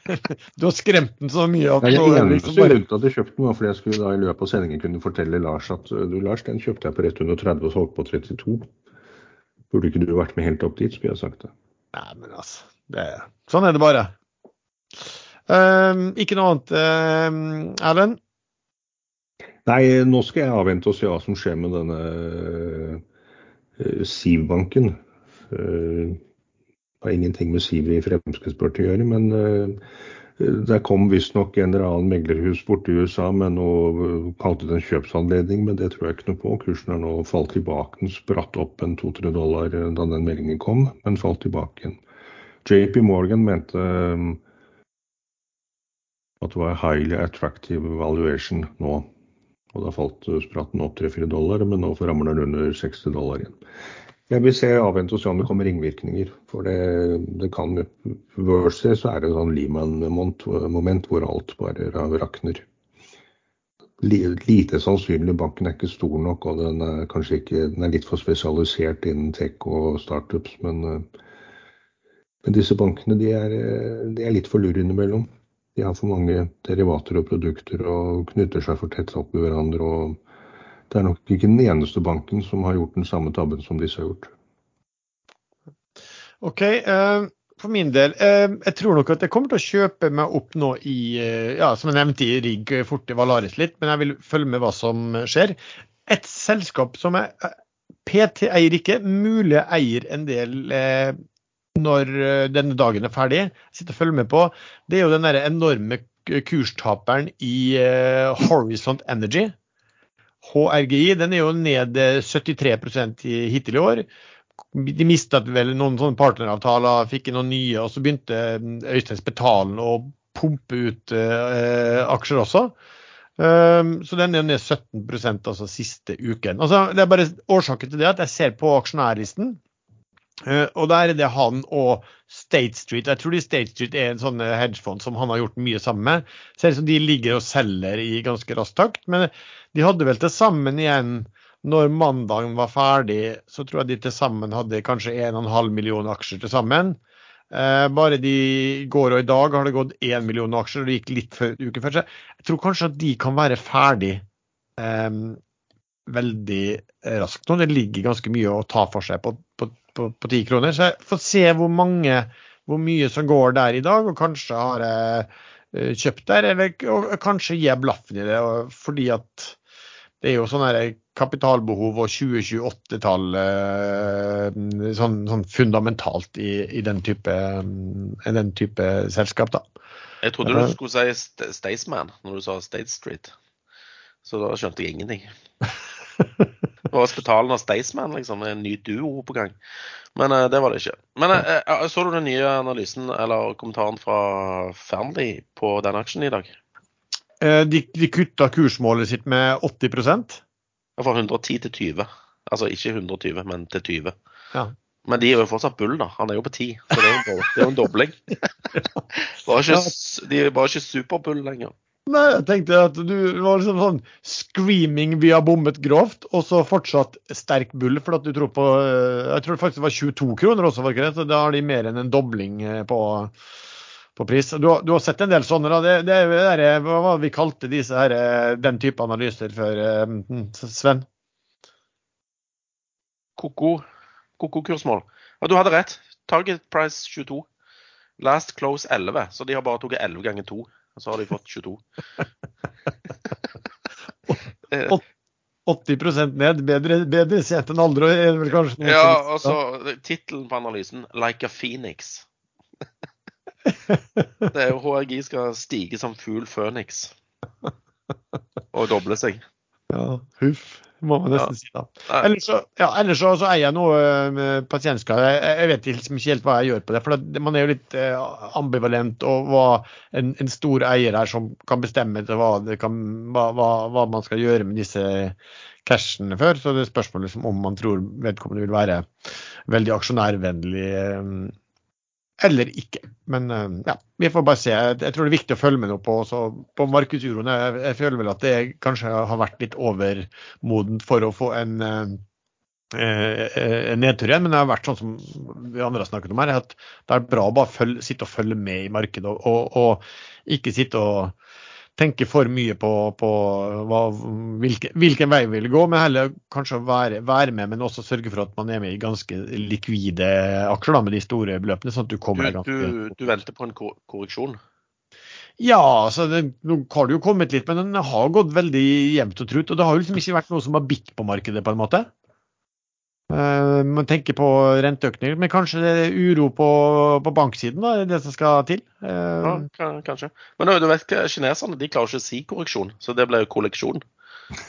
*laughs* Du har skremt den så mye at er det eneste liksom bare grunnen til at jeg kjøpte den, var fordi jeg skulle da i løpet av sendingen kunne fortelle Lars at du Lars, den kjøpte jeg på rett under 30 og solgte på 32. Burde ikke du vært med helt opp dit, skulle jeg sagt det. Nei, men altså. Det, sånn er det bare. Ehm, ikke noe annet, uh, Erlend? Nei, nå skal jeg avvente og se hva som skjer med denne uh, Siv-banken. Uh, det har ingenting med Siv i Fremskrittspartiet å gjøre, men eh, der kom visstnok en eller annen meglerhus borte i USA med noe kalte det en kjøpsanledning, men det tror jeg ikke noe på. Kursen har nå falt tilbake. Den spratt opp en to-tre dollar da den meldingen kom, men falt tilbake igjen. JP Morgan mente eh, at det var highly attractive valuation nå. Og da falt eh, spratten opp 3-4 dollar, men nå rammer den under 60 dollar igjen. Jeg vil se avvente og se om det kommer ringvirkninger. For det, det kan Worst så er det sånn Lehman-moment hvor alt bare rakner. Li- Lite sannsynlig. Banken er ikke stor nok, og den er kanskje ikke Den er litt for spesialisert innen tech og startups, men, men disse bankene de er, de er litt for lure innimellom. De har for mange derivater og produkter og knytter seg for tett opp i hverandre. og Det er nok ikke den eneste banken som har gjort den samme tabben som disse har gjort. OK. ehm, for min del, eh, jeg tror nok at jeg kommer til å kjøpe meg opp nå i eh, ja, Som jeg nevnte i rigg eh, fort i Valaris litt, men jeg vil følge med hva som skjer. Et selskap som jeg PT eier ikke, mulig jeg eier en del eh, når denne dagen er ferdig, sitter og følger med på, det er jo den der enorme kurstaperen i eh, Horizont Energy. HRGI den er jo ned eh, 73 i, hittil i år. De mistet vel noen sånne partneravtaler, fikk inn noen nye, og så begynte eh, Øystein Spetalen å pumpe ut eh, aksjer også. Um, så den er ned 17% altså siste uken. Altså, det er bare Årsaken til det at jeg ser på aksjonærlisten, uh, og der er det han og State Street. Jeg tror de State Street er en sånn hedgefond som han har gjort mye sammen med. Ser ut som de ligger og selger i ganske rask takt. Men de hadde vel til sammen igjen når mandagen var ferdig, så tror jeg de til sammen hadde kanskje 1,5 million aksjer til sammen. Eh, bare de går og i dag har det gått 1 million aksjer, og det gikk litt før uke før. Jeg tror kanskje at de kan være ferdig eh, veldig raskt nå. Det ligger ganske mye å ta for seg på, på, på, på 10 kroner. Så jeg får se hvor mange hvor mye som går der i dag, og kanskje har jeg eh, kjøpt der, eller og kanskje gir jeg blaffen i det. Fordi at det er jo sånn kapitalbehov og 2028-tall eh, sånn, sånn, fundamentalt i, i den, type, i den type selskap, da. Jeg trodde du skulle si Staysman når du sa State Street. Så da skjønte jeg ingenting. *laughs* Det var Hospitalen av Staysman, liksom. En ny duo på gang. Men uh, det var det ikke. Men uh, så du den nye analysen eller kommentaren fra Fearnley på den aksjen i dag? Uh, de, de kutta kursmålet sitt med 80% Fra 110 til 20. Altså ikke 120, men til 20. Ja. Men de er jo fortsatt bull, da. Han er jo på 10, så det er jo, en dobling. *laughs* ikke, de bare ikke superbull lenger. Nei, jeg tenkte at du var liksom sånn screaming vi har bommet grovt, og så fortsatt sterk bull for at du tror på eh, Jeg tror faktisk det var 22 kroner også, var ikke det? Så da har de mer enn en dobling eh, på, på pris. Du, du, har sett en del sånne, da. Det, det er jo hva var vi kalte disse her, eh, den type analyser før, mm, Sven? Koko. Koko-kursmål. Ja, du hadde rett. Target price 22. Last close 11, så de har bare tatt 11 ganger 2 og så har de fått 22. 80% *laughs* ned. Bedre, bedre sett enn aldri. Ja, og så tittelen på analysen 'Like a Phoenix'. *laughs* *laughs* det er jo HRG skal stige som fugl føniks og doble seg. Ja, huff må man nesten ja. si. da. Ellers, så, ja, ellers så, så, eier jeg noe eh, med pasientskade. Jeg, jeg vet liksom ikke helt hva jeg gjør på det. For det, man er jo litt eh, ambivalent og hva en, en, stor eier her som kan bestemme hva, kan, hva, hva, hva, man skal gjøre med disse cashene før. Så det er spørsmålet liksom, om man tror vedkommende vil være veldig aksjonærvennlig. Eh, eller ikke. Men eh, ja, vi får bare se. Jeg tror det er viktig å følge med noe på, på markedsuroen. Jeg, jeg, føler vel at det kanskje har vært litt overmodent for å få en, eh, eh, en nedtur igjen. Men det har vært sånn som vi andre har snakket om her, at det er bra å bare følge, sitte og følge med i markedet. Og, og, og ikke sitte og tenke for mye på, på hva, hvilke, hvilken vei vi vil gå, men heller kanskje være, være, med, men også sørge for at man er med i ganske likvide aksjer da, med de store beløpene. sånn at Du kommer du, du, du venter på en korreksjon? Ja, altså det, nå har det jo kommet litt, men den har gått veldig jevnt og trutt. Og det har jo liksom ikke vært noe som har bitt på markedet, på en måte. Uh, man tenker på renteøkninger, men kanskje det er uro på, på banksiden, da, det som skal til? Uh, ja, kanskje. Men du vet hva, kineserne de klarer ikke å si korreksjon, så det ble jo kolleksjon. *laughs*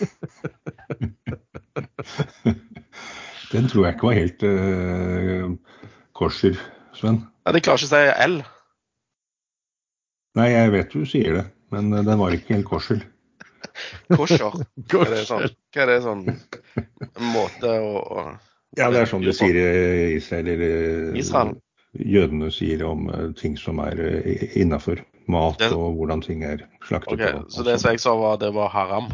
Den tror jeg ikke var helt uh, korser, Sven. Ja, De klarer ikke å si L. Nei, jeg vet du sier det, men den var ikke helt korser. Korser? *laughs* Hva er det sånn, hva er det sånn måte å ja, det er sånn de sier i Israel. Eller Israel. jødene sier om uh, ting som er eh, innafor. Mat det... og hvordan ting er slaktet. Okay, så det som jeg sa, var det var haram?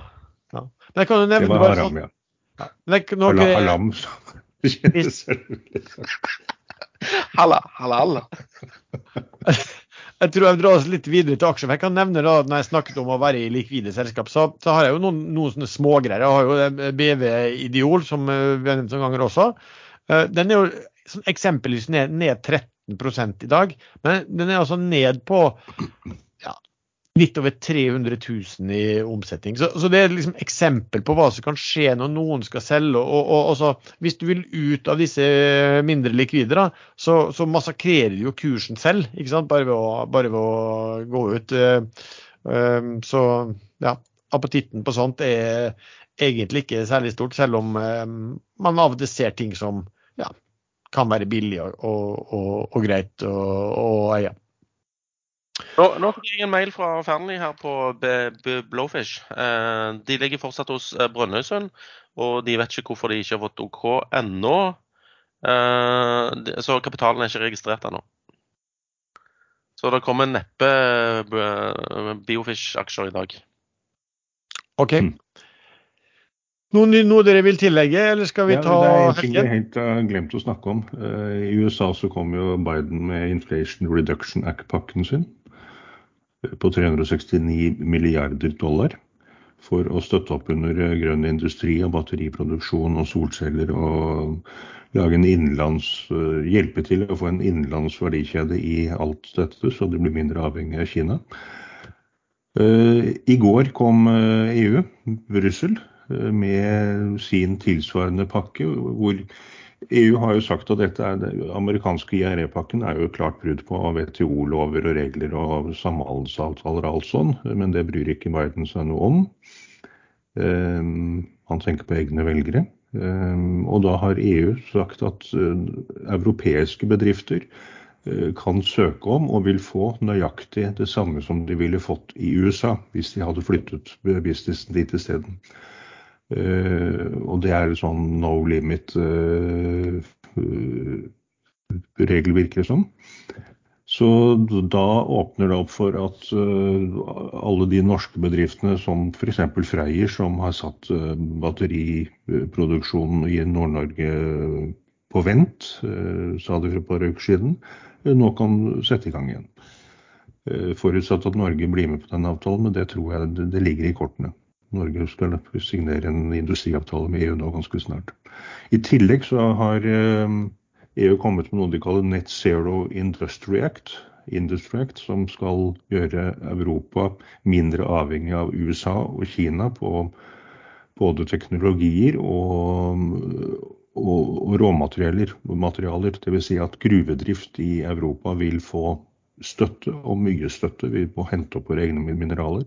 Ja. Det, kan du nevne, det var haram, ja. ja. Det, noe... Halam, *laughs* *laughs* Halal. *laughs* Jeg tror jeg drar oss litt videre til aksjer. Jeg kan nevne da, når jeg snakket om å være i likvide selskap, så, så har jeg jo noen, noen sånne smågreier. Jeg har jo BV Ideol, som eh, vi har nevnt noen ganger også. Eh, den er jo sånn eksempelvis ned, ned 13 i dag, men den er altså ned på litt over 300 000 i omsetning. Så, så, det er liksom eksempel på hva som kan skje når noen skal selge. og, og, og så, Hvis du vil ut av disse mindre likvide, da, så, så massakrerer du jo kursen selv. ikke sant? Bare ved å, bare ved å gå ut. Eh, eh, så ja, appetitten på sånt er egentlig ikke særlig stort, selv om eh, man av og til ser ting som ja, kan være billig og, og greit å eie. Nå, nå fikk jeg en mail fra Fearnley her på Blowfish. Eh, de ligger fortsatt hos eh, Brønnøysund, og de vet ikke hvorfor de ikke har fått OK ennå. Eh, så kapitalen er ikke registrert ennå. Så det kommer neppe eh, Biofish-aksjer i dag. OK. Mm. Noe, noe dere vil tillegge, eller skal vi Ja, ta det er en ting jeg helt har glemt å snakke om. Eh, I USA så kom jo Biden med Inflation Reduction Act-pakken sin eh, på 369 milliarder dollar for å støtte opp under eh, grønn industri og batteriproduksjon og solceller og lage en innenlands eh, Hjelpe til å få en innenlands verdikjede i alt dette, så det blir mindre avhengig av Kina. Eh, I går kom EU, Brussel, eh, med sin tilsvarende pakke, hvor EU har jo sagt at dette er det amerikanske IRE-pakken er jo et klart brudd på WTO-lover og regler og samhandelsavtaler og alt sånn, men det bryr ikke Biden seg noe om. Um, han tenker på egne velgere. Um, og da har EU sagt at uh, europeiske bedrifter uh, kan søke om og vil få nøyaktig det samme som de ville fått i USA hvis de hadde flyttet businessen dit isteden. Uh, og det er sånn no limit uh, uh, regel, virker det som. Så da åpner det opp for at alle de norske bedriftene som f.eks. Freyr, som har satt batteriproduksjonen i Nord-Norge på vent, sa det for et par uker siden, nå kan sette i gang igjen. Forutsatt at Norge blir med på den avtalen, men det tror jeg det ligger i kortene. Norge skal signere en industriavtale med EU nå ganske snart. I tillegg så har EU kommet med noe de kaller Net Zero Industry Act, Industry Act som skal gjøre Europa mindre avhengig av USA og Kina på både teknologier og, og, og råmaterialer. Materialer. Dvs. Si at gruvedrift i Europa vil få støtte, og mye støtte. Vi må hente opp våre egne mineraler.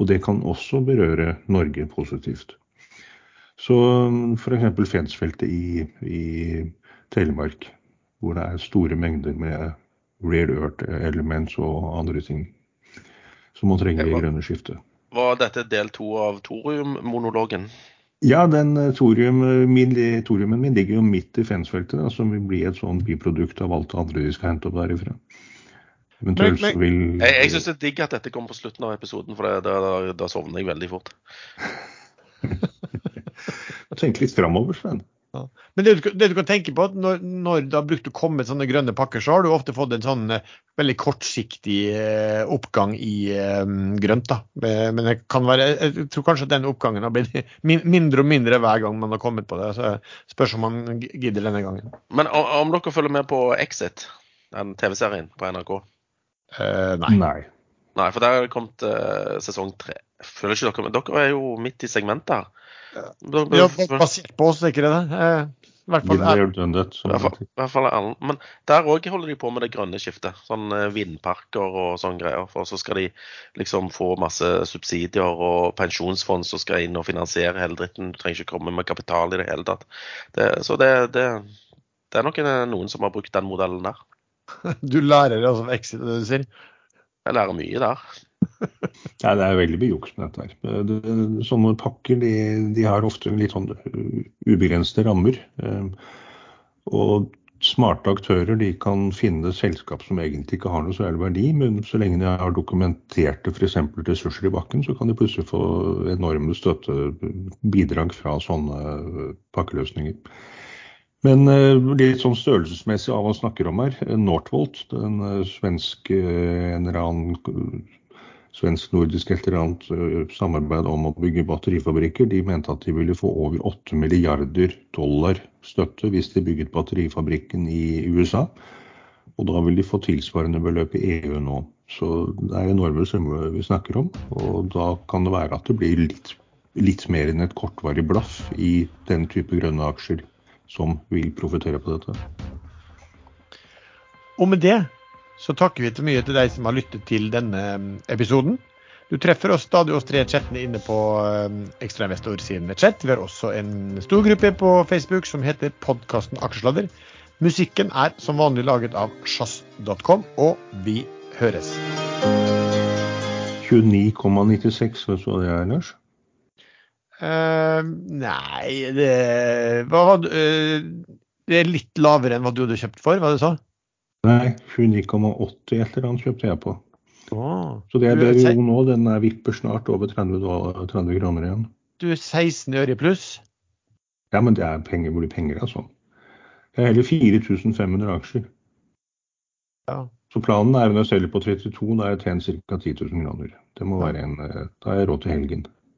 Og det kan også berøre Norge positivt. Så f.eks. Fensfeltet i, i, Telemark, hvor det er store mengder med rare earth elements og andre ting som man trenger i grønne skiftet. Var dette del to av thoriummonologen? Ja, den thorium, min, thoriumen min ligger jo midt i Fensfeltet, da, som vil bli et sånn biprodukt av alt det andre vi skal hente opp derifra. Men, men, vil... Jeg, jeg syns det er digg at dette kommer på slutten av episoden, for da, da, da sovner jeg veldig fort. *laughs* Tenk litt framover, Sven. Ja. Men det du, det du, kan tenke på, at når, når det har brukt å komme sånne grønne pakker, så har du ofte fått en sånn uh, veldig kortsiktig eh, oppgang i eh, grønt. da. Men det kan være, jeg tror kanskje at den oppgangen har blitt *laughs* min, mindre og mindre hver gang man har kommet på det. så Spørs om man gidder denne gangen. Men om, om dere følger med på Exit, den TV-serien på NRK? Nei. nei. Nei, for der har det kommet sesong tre. Føler ikke dere Men Dere er jo midt i segmentet her. Ja, basert på oss, ikke det det? Eh, I hvert fall, er, hvert fall er Men der òg holder de på med det grønne skiftet. Sånn vindparker og sånne greier. For så skal de liksom få masse subsidier og pensjonsfond som skal inn og finansiere hele dritten. Du trenger ikke komme med kapital i det hele tatt. Det, så det, det, det er nok noen som har brukt den modellen der. Du lærer altså av Exit, det du sier? Jeg lærer mye der. *laughs* Nei, det er veldig mye juks med dette. her. Det, sånne pakker de, de, har ofte litt sånn ubegrensede rammer. Og smarte aktører de kan finne selskap som egentlig ikke har noe særlig verdi, men så lenge de har dokumenterte f.eks. ressurser i bakken, så kan de plutselig få enorme støttebidrag fra sånne pakkeløsninger. Men litt sånn størrelsesmessig av hva man snakker om her, Northvolt, den svenske en eller annen svensk-nordisk et eller annet samarbeid om å bygge batterifabrikker, de mente at de ville få over 8 milliarder dollar støtte hvis de bygget batterifabrikken i USA. Og da vil de få tilsvarende beløp i EU nå. Så det er enorme summer vi snakker om. Og da kan det være at det blir litt, litt mer enn et kortvarig blaff i den type grønne aksjer som vil profitere på dette. Og med det så takker vi til mye til deg som har lyttet til denne episoden. Du treffer oss stadig oss tre chattene inne på Ekstrainvestor-siden med chat. Vi har også en stor gruppe på Facebook som heter podkasten Aksjesladder. Musikken er som vanlig laget av sjazz.com, og vi høres. 29,96, hva hva det Lars? Uh, nei, det hadde uh, Det er litt lavere enn hva du hadde kjøpt for, hva du sa? Nei, 29,80 et eller annet kjøpte jeg på. Åh. Så det er Du er se- nå, den er vipper snart over 30, 30 kroner igjen. Du er 16 øre i pluss. Ja, men det er penger hvor de penger er sånn. Det er heller 4500 aksjer. Ja. Så planen er når jeg selger på 32, da har jeg tjent ca. 10 000 kroner. Det må være en, eh, Da har jeg råd til helgen.